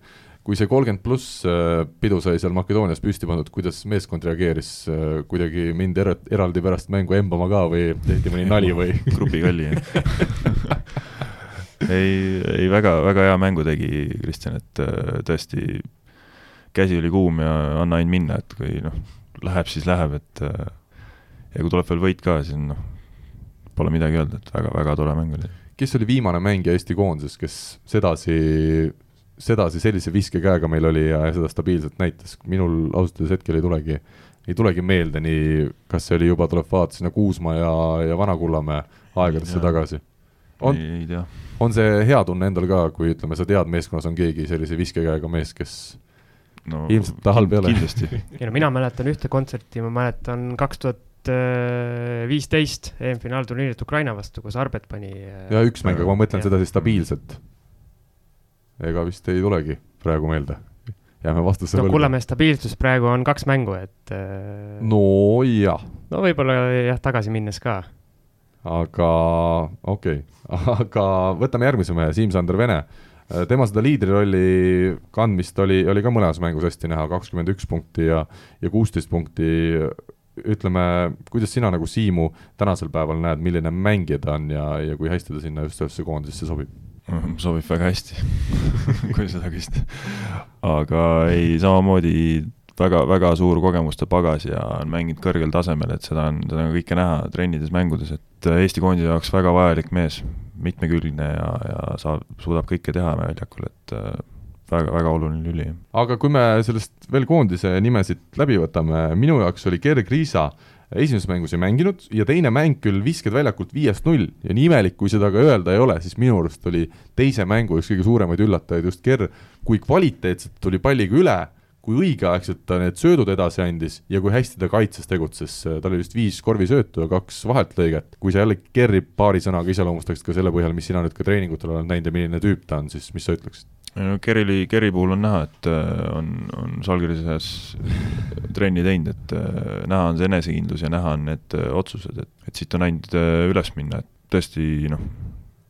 Kui see kolmkümmend pluss äh, pidu sai seal Makedoonias püsti pandud, kuidas meeskond reageeris, äh, kuidagi mind er eraldi pärast mängu embama ka või tehti mõni nali või [laughs] grupikalli ei, ei väga, väga hea mängu tegi Kristjan, et äh, tõesti käsi oli kuum ja anna ainult minna, et kui noh, läheb, siis läheb, et ja kui tuleb veel võit ka, siis noh, pole midagi öelda, et väga-väga tore mäng oli. kes oli viimane mängija Eesti koondises, kes sedasi, sedasi sellise viskekäega meil oli ja seda stabiilselt näitas, minul ausalt öeldes hetkel ei tulegi, ei tulegi meelde nii, kas see oli juba, tuleb vaadata sinna Kuusma ja, ja Vana-Kullamäe aegadesse tagasi. on, on see hea tunne endal ka, kui ütleme, sa tead, meeskonnas on keegi sellise viskekäega mees, kes no, ilmselt ta halb ei ole. ei no mina mäletan ühte kontserti, ma mäletan kaks tuhat viisteist EM-finaalturniirilt Ukraina vastu, kus Arbet pani. Ja üks mäng, aga ma mõtlen sedasi stabiilselt. Ega vist ei tulegi praegu meelde. jääme vastuse no Kullamäe stabiilsus praegu on kaks mängu, et. Äh, no jah. no võib-olla jah, tagasi minnes ka. aga okei okay., aga võtame järgmise mehe, Siim-Sander Vene äh, tema seda liidrirolli kandmist oli, oli ka mõlemas mängus hästi näha, kakskümmend üks punkti ja, ja kuusteist punkti ütleme, kuidas sina nagu Siimu tänasel päeval näed, milline mängija ta on ja, ja kui hästi ta sinna just sellesse koondisesse sobib? [laughs] sobib väga hästi [laughs] kui seda küsida. aga ei, samamoodi väga, väga suur kogemuste pagas ja on mänginud kõrgel tasemel, et seda on, seda on kõike näha trennides, mängudes, et Eesti koondise jaoks väga vajalik mees, mitmekülgne ja, ja saab, suudab kõike teha väljakul, et väga, väga oluline lüli. aga kui me sellest veel koondise nimesid läbi võtame, minu jaoks oli Gerg Riisa esimeses mängus ei mänginud ja teine mäng küll visked väljakult viiest null ja nii imelik, kui seda ka öelda ei ole, siis minu arust oli teise mängu üks kõige suuremaid üllatajaid just Ger, kui kvaliteetselt tuli palliga üle, kui õigeaegselt ta need söödud edasi andis ja kui hästi ta kaitses tegutses, tal oli vist viis korvisöötu ja kaks vaheltlõiget. kui sa jälle Gerri paari sõnaga iseloomustaksid ka selle põhjal, mis sina nüüd ka treeningutel oled näinud ja milline tüüp ta on, siis mis sa ütleksid? No Kerili, Keri puhul on näha, et äh, on, on Žalgirises trenni teinud, et äh, näha on see enesekindlus ja näha on need äh, otsused, et, et siit on ainult üles minna, et tõesti noh,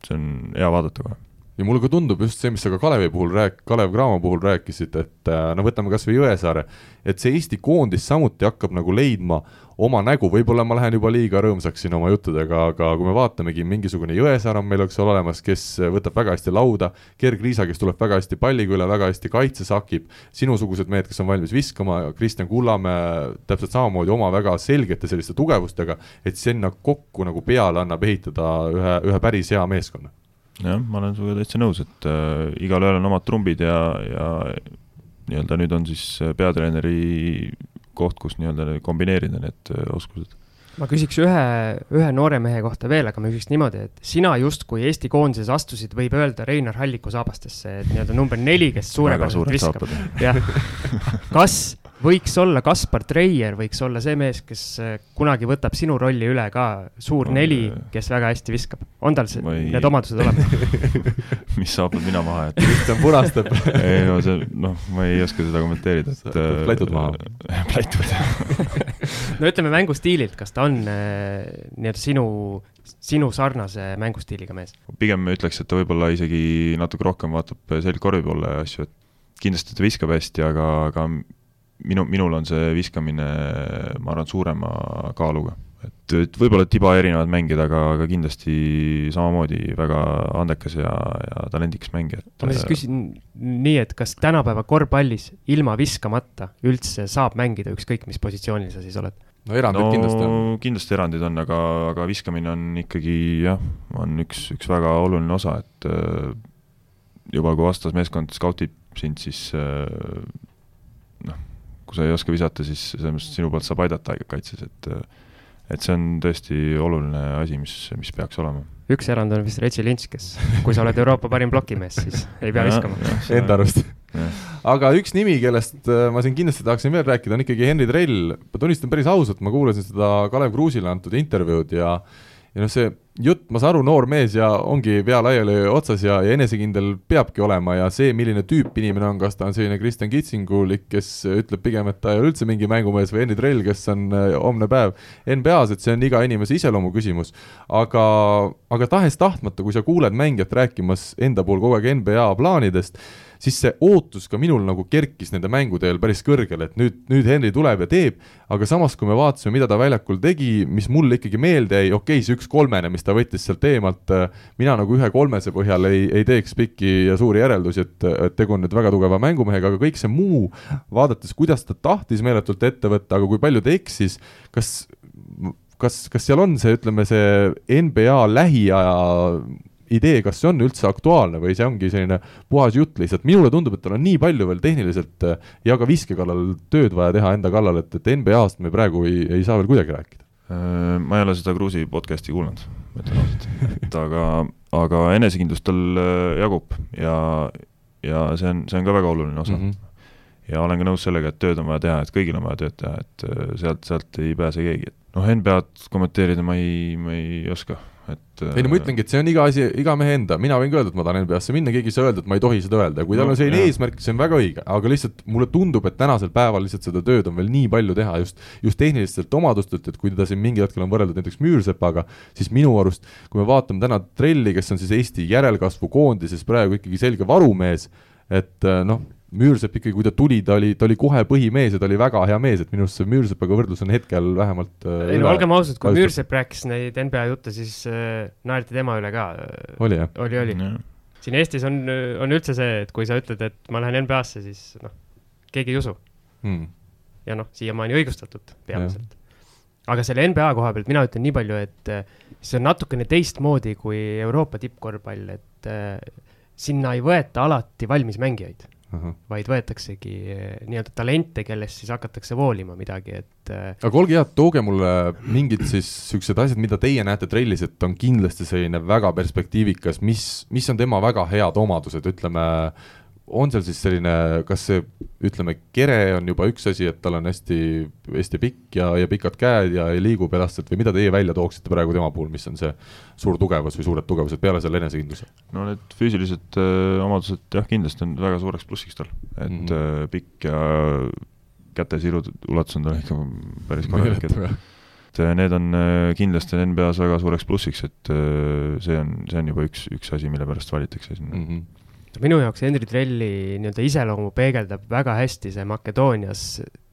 see on hea vaadata kohe. Ja mulle ka tundub just see, mis sa ka Kalevi puhul rääk-, Kalev Cramo puhul rääkisid, et no võtame kas või Jõesaare, et see Eesti koondis samuti hakkab nagu leidma oma nägu, võib-olla ma lähen juba liiga rõõmsaks siin oma juttudega, aga kui me vaatamegi, mingisugune Jõesaar on meil, eks ole, olemas, kes võtab väga hästi lauda, Gerg Riisa, kes tuleb väga hästi palliga üle, väga hästi kaitses hakib, sinusugused mehed, kes on valmis viskama, Kristjan Kullamäe täpselt samamoodi oma väga selgete selliste tugevustega, et sinna kokku nagu peale annab ehitada ühe, ühe päris hea meeskonna. Jah, ma olen sinuga täitsa nõus, et äh, igalühel on omad trumbid ja, ja nii-öelda nüüd on siis peatreeneri koht, kus nii-öelda kombineerida need äh, oskused. ma küsiks ühe, ühe noore mehe kohta veel, aga ma küsiks niimoodi, et sina justkui Eesti koondises astusid, võib öelda, Reinar Halliku saabastesse, et nii-öelda number neli, kes suurepäraselt viskab. jah, [laughs] kas võiks olla Kaspar Treier, võiks olla see mees, kes äh, kunagi võtab sinu rolli üle ka, suur no, neli, kes väga hästi viskab. on tal see, need omadused olemas? [laughs] Mis saabub mina maha, et Kristjan punastab. [laughs] Ei no see, noh, ma ei oska seda kommenteerida, et äh, plätud maha. [laughs] plätud. No ütleme mängustiililt, kas ta on äh, nii-öelda sinu, sinu sarnase mängustiiliga mees? pigem ma ütleks, et ta võib-olla isegi natuke rohkem vaatab selgkorvi poole ja asju, et kindlasti ta viskab hästi, aga, aga minu, minul on see viskamine, ma arvan, suurema kaaluga. et, et võib-olla tiba erinevad mängijad, aga, aga kindlasti samamoodi väga andekas ja, ja talendikas mängija. ma siis küsin nii, et kas tänapäeva korvpallis ilma viskamata üldse saab mängida, ükskõik mis positsioonil sa siis oled? no erandid no, kindlasti on. kindlasti erandid on, aga, aga viskamine on ikkagi jah, on üks, üks väga oluline osa, et äh, juba kui vastasmeeskond skautib sind, siis äh, noh, kui sa ei oska visata, siis selles mõttes sinu poolt saab aidata kaitses, et et see on tõesti oluline asi, mis, mis peaks olema. üks erand on vist Reggie Lynch, kes, kui sa oled Euroopa parim plokimees, siis ei pea viskama. Enda arust. aga üks nimi, kellest äh, ma siin kindlasti tahaksin veel rääkida, on ikkagi Henri Trell. ma tunnistan päris ausalt, ma kuulasin seda Kalev Kruusile antud intervjuud ja ja noh, see jutt, ma saan aru, noor mees ja ongi pea laiali otsas ja, ja enesekindel peabki olema ja see, milline tüüp inimene on, kas ta on selline Kristjan Kitsingulik, kes ütleb pigem, et ta ei ole üldse mingi mängumees või Henri Trell, kes on äh, homne päev NBA-s, et see on iga inimese iseloomu küsimus. aga, aga tahes-tahtmata, kui sa kuuled mängijat rääkimas enda puhul kogu aeg NBA plaanidest, siis see ootus ka minul nagu kerkis nende mängude eel päris kõrgele, et nüüd, nüüd Henry tuleb ja teeb, aga samas, kui me vaatasime, mida ta väljakul tegi, mis mulle ikkagi meelde jäi, okei okay,, see üks kolmene, mis ta võttis sealt eemalt, mina nagu ühe kolmese põhjal ei, ei teeks pikki ja suuri järeldusi, et, et tegu on nüüd väga tugeva mängumehega, aga kõik see muu, vaadates, kuidas ta tahtis meeletult ette võtta, aga kui palju ta eksis, kas kas, kas seal on see, ütleme, see NBA lähiaja idee, kas see on üldse aktuaalne või see ongi selline puhas jutt lihtsalt, minule tundub, et tal on nii palju veel tehniliselt äh, ja ka viske kallal tööd vaja teha enda kallal, et, et NBA-st me praegu ei, ei saa veel kuidagi rääkida. Äh, ma ei ole seda Kruusi podcast'i kuulanud, ma ütlen ausalt, et aga, aga enesekindlust tal äh, jagub ja, ja see on, see on ka väga oluline osa. Mm. -hmm ja olen ka nõus sellega, et tööd on vaja teha, et kõigil on vaja tööd teha, et sealt, sealt ei pääse keegi, et noh, NBA-d kommenteerida ma ei, ma ei oska et ei no ma ütlengi, et see on iga asi, iga mehe enda, mina võin ka öelda, et ma tahan NBA-sse minna, keegi ei saa öelda, et ma ei tohi seda öelda. Kui tal no, on selline eesmärk, see on väga õige, aga lihtsalt mulle tundub, et tänasel päeval lihtsalt seda tööd on veel nii palju teha just, just tehnilistelt omadustelt, et kui teda siin mingil hetkel on võrreldud näiteks Müürsepaga, siis minu arust, kui me vaatame täna Trelli, kes on siis Eesti järelkasvu koondises praegu ikkagi selge varumees, et noh, Müürsepp ikkagi, kui ta tuli, ta oli, ta oli kohe põhimees ja ta oli väga hea mees, et minu arust see Müürsepaga võrdlus on hetkel vähemalt äh, ei no olgem ausad, kui Müürsepp rääkis neid NBA jutte, siis äh, naerdi tema üle ka. oli jah? oli, oli. Mm.. siin Eestis on, on üldse see, et kui sa ütled, et ma lähen NBA-sse, siis noh, keegi ei usu. Mm.. ja noh, siiamaani õigustatult peamiselt. aga selle NBA koha pealt mina ütlen nii palju, et äh, see on natukene teistmoodi kui Euroopa tippkorvpall, et äh, sinna ei võeta alati valmis mängijaid uh, -huh. vaid võetaksegi eh, nii-öelda talente, kellest siis hakatakse voolima midagi, et. Eh, aga olge head, tooge mulle mingid siis siuksed asjad, mida teie näete trellis, et on kindlasti selline väga perspektiivikas, mis, mis on tema väga head omadused, ütleme on seal siis selline, kas see, ütleme, kere on juba üks asi, et tal on hästi, hästi pikk ja, ja pikad käed ja, liigub elastselt või mida teie välja tooksite praegu tema puhul, mis on see suur tugevus või suured tugevused peale selle enesekindluse? no need füüsilised äh, omadused jah, kindlasti on väga suureks plussiks tal, et mm -hmm. pikk ja käte sirud ulatus on tal ikka päris korralik, et äh, need on kindlasti NBA-s väga suureks plussiks, et see on, see on juba üks, üks asi, mille pärast valitakse sinna mm. -hmm minu jaoks Henri Trelli nii-öelda iseloomu peegeldab väga hästi see Makedoonias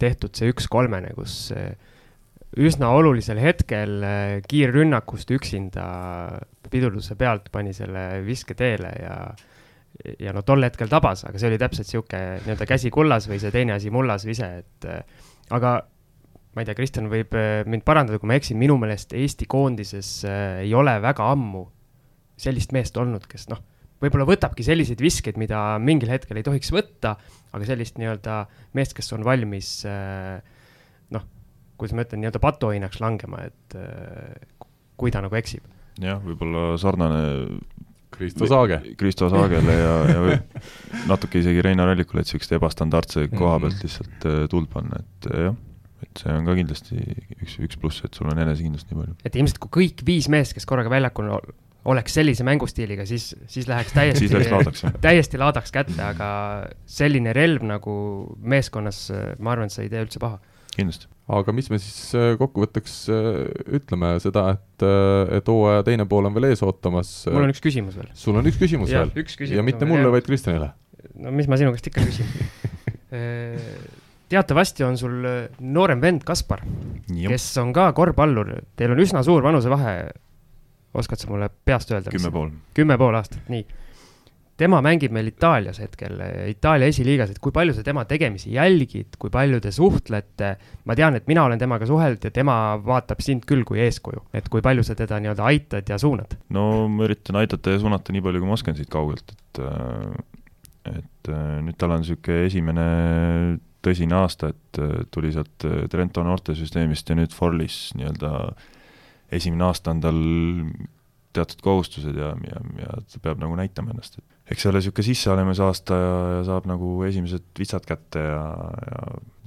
tehtud see üks-kolmene, kus eh, üsna olulisel hetkel eh, kiirrünnakust üksinda pidurduse pealt pani selle viske teele ja ja no tol hetkel tabas, aga see oli täpselt sihuke nii-öelda käsi kullas või see teine asi mullas vise, et eh, aga ma ei tea, Kristjan võib mind parandada, kui ma eksin, minu meelest Eesti koondises ei ole väga ammu sellist meest olnud, kes noh võib-olla võtabki selliseid viskeid, mida mingil hetkel ei tohiks võtta, aga sellist nii-öelda meest, kes on valmis äh, noh, kuidas ma ütlen, nii-öelda patuoinaks langema, et äh, kui ta nagu eksib. jah, võib-olla sarnane Kristo Saage. Kristo Saagele ja, ja [laughs] natuke isegi Reinar Allikule, et niisugust ebastandardse koha pealt lihtsalt äh, tuld panna, et jah et see on ka kindlasti üks, üks pluss, et sul on enesekindlust nii palju. et ilmselt kui kõik viis meest, kes korraga väljakul oleks sellise mängustiiliga, siis, siis läheks täiesti täiesti laadaks kätte, aga selline relv nagu meeskonnas, ma arvan, et see ei tee üldse paha. kindlasti. aga mis me siis äh, kokkuvõtteks äh, ütleme, seda, et, äh, et hooaja teine pool on veel ees ootamas. mul on üks küsimus veel. sul on üks küsimus ja, veel? Küsimus ja mitte mulle, vaid Kristjanile? no mis ma sinu käest ikka küsin [laughs] teatavasti on sul noorem vend Kaspar, kes on ka korvpallur, teil on üsna suur vanusevahe oskad sa mulle peast öelda? kümme pool. kümme pool aastat, nii. tema mängib meil Itaalias hetkel, Itaalia esiliigas, et kui palju sa tema tegemisi jälgid, kui palju te suhtlete? ma tean, et mina olen temaga suhelnud ja tema vaatab sind küll kui eeskuju, et kui palju sa teda nii-öelda aitad ja suunad? no ma üritan aidata ja suunata nii palju, kui ma oskan siit kaugelt, et äh, et äh, nüüd tal on niisugune esimene tõsine aasta, et äh, tuli sealt Trento noortesüsteemist ja nüüd Forlis nii-öelda esimene aasta on tal teatud kohustused ja, ja, ja ta peab nagu näitama ennast, et eks see ole niisugune sisseolemise aasta ja, ja saab nagu esimesed vitsad kätte ja, ja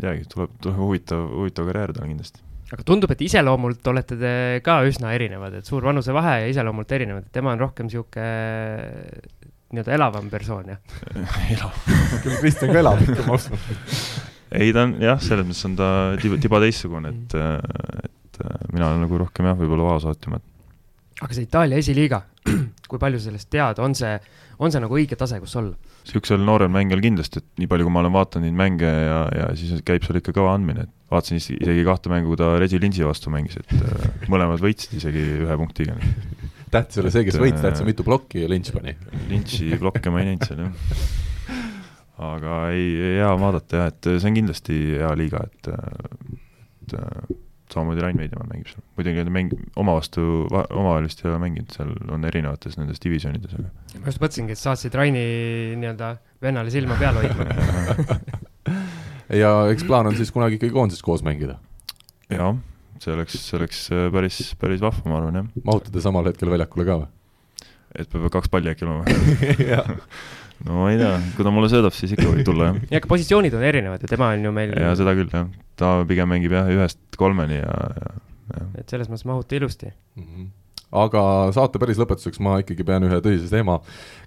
jäägi, tuleb, tuleb huvitav, huvitav karjäär tal kindlasti aga tundub, et iseloomult olete te ka üsna erinevad, et suur vanusevahe ja iseloomult erinevad, et tema on rohkem sihuke nii-öelda elavam persoon, jah? [laughs] elav. küll Kristjan ka elab ikka, ma usun. ei, ta on jah, selles mõttes on ta tiba, tiba teistsugune, et, et mina olen nagu rohkem jah, võib-olla vaosaatim, et aga see Itaalia esiliiga, [clears throat] kui palju sellest tead, on see, on see nagu õige tase, kus olla? niisugusel noorel mängijal kindlasti, et nii palju, kui ma olen vaadanud neid mänge ja, ja siis käib seal ikka kõva andmine, et vaatasin isegi kahte mängu, kui ta Regi Linsi vastu mängis, et äh, mõlemad võitsid isegi ühe punktiga. [laughs] tähtis ei ole see, kes võitis, tähtis on mitu plokki Lynch pani. Lynchi plokke ma ei näinud seal, jah. aga ei, hea vaadata jah, et see on kindlasti hea liiga, et, et samamoodi Rain Veidemann mängib seal, muidugi need mäng, oma vastu, omavahelist ei ole mänginud, seal on erinevates nendes divisjonides, aga. ma just mõtlesingi, et saatsid Raini nii-öelda vennale silma peal [laughs] hoidma ja eks plaan on siis kunagi ikkagi koondises koos mängida? jah, see oleks, see oleks äh, päris, päris vahva, ma arvan, jah. mahutute samal hetkel väljakule ka või? et peab kaks palli äkki olema [laughs] [laughs] no ma ei tea, kui ta mulle söödab, siis ikka võib tulla, jah. ja, aga positsioonid on erinevad ju, tema on ju meil jaa, seda küll, jah. ta pigem mängib jah, ühest kolmeni ja, ja, ja. et selles mõttes mahuti ilusti mm. -hmm aga saate päris lõpetuseks ma ikkagi pean ühe tõsise teema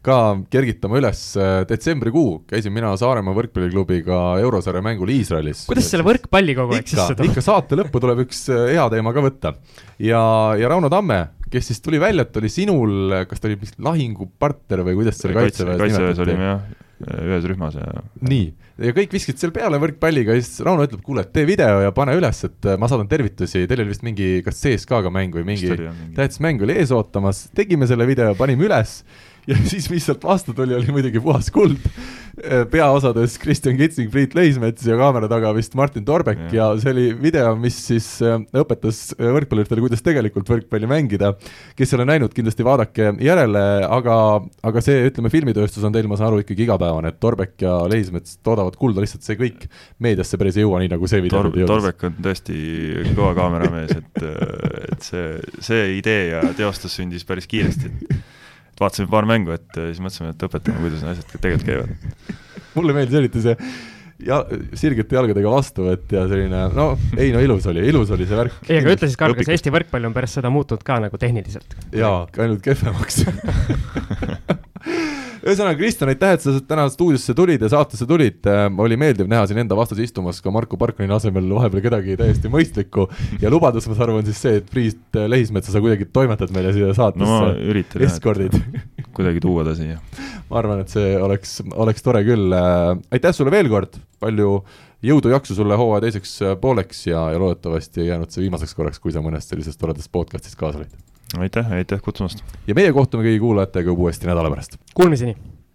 ka kergitama üles. detsembrikuu käisin mina Saaremaa võrkpalliklubiga eurosarja mängul Iisraelis. kuidas selle võrkpalli kogu aeg sisse tuleb? ikka saate lõppu tuleb üks hea teema ka võtta. ja, ja Rauno Tamme kes siis tuli välja, et oli sinul, kas ta oli lahingupartner või kuidas seal kaitseväes kaitseväes olime jah, ühes rühmas ja nii, ja kõik viskasid seal peale võrkpalliga ja siis Rauno ütleb, kuule, tee video ja pane üles, et ma saadan tervitusi, teil oli vist mingi, kas CSKA-ga mäng või mingi tähtis mäng oli ees ootamas, tegime selle video, panime üles ja siis, mis sealt vastu tuli, oli muidugi puhas kuld. peaosades Kristjan Kitsing, Priit Leismets ja kaamera taga vist Martin Torbek ja. ja see oli video, mis siis äh, õpetas võrkpalluritele, kuidas tegelikult võrkpalli mängida. kes ei ole näinud, kindlasti vaadake järele, aga, aga see, ütleme, filmitööstus on teil, ma saan aru, ikkagi igapäevane, et Torbek ja Leismets toodavad kulda, lihtsalt see kõik meediasse päris ei jõua, nii nagu see video Tor Torbek on tõesti kõva kaameramees, et, et see, see idee ja teostus sündis päris kiiresti vaatasime paar mängu, et äh, siis mõtlesime, et õpetame, kuidas need asjad tegelikult käivad. mulle meeldis eriti see ja sirgete jalgadega vastuvõtt ja selline, no ei no ilus oli, ilus oli see värk. ei, aga ütle siis, Karl, kas Eesti võrkpall on pärast seda muutunud ka nagu tehniliselt? jaa, ainult kehvemaks [laughs] ühesõnaga, Kristjan, aitäh, et sa täna stuudiosse tulid ja saatesse tulid äh,. oli meeldiv näha siin enda vastas istumas ka Marko Parkani asemel vahepeal kedagi täiesti mõistlikku ja lubadus, ma saan aru, on siis see, et Priit Lehismetsa sa kuidagi toimetad meile siia saatesse no üritan eskordid [laughs] kuidagi tuua ta siia. ma arvan, et see oleks, oleks tore küll äh,. aitäh sulle veel kord, palju jõudu-jaksu sulle hooaja teiseks äh, pooleks ja, ja loodetavasti ei jäänud see viimaseks korraks, kui sa mõnest sellisest toredast podcast'ist kaasa olid aitäh, aitäh kutsumast! ja meie kohtume kõigi kuulajatega uuesti nädala pärast. Kuulmiseni!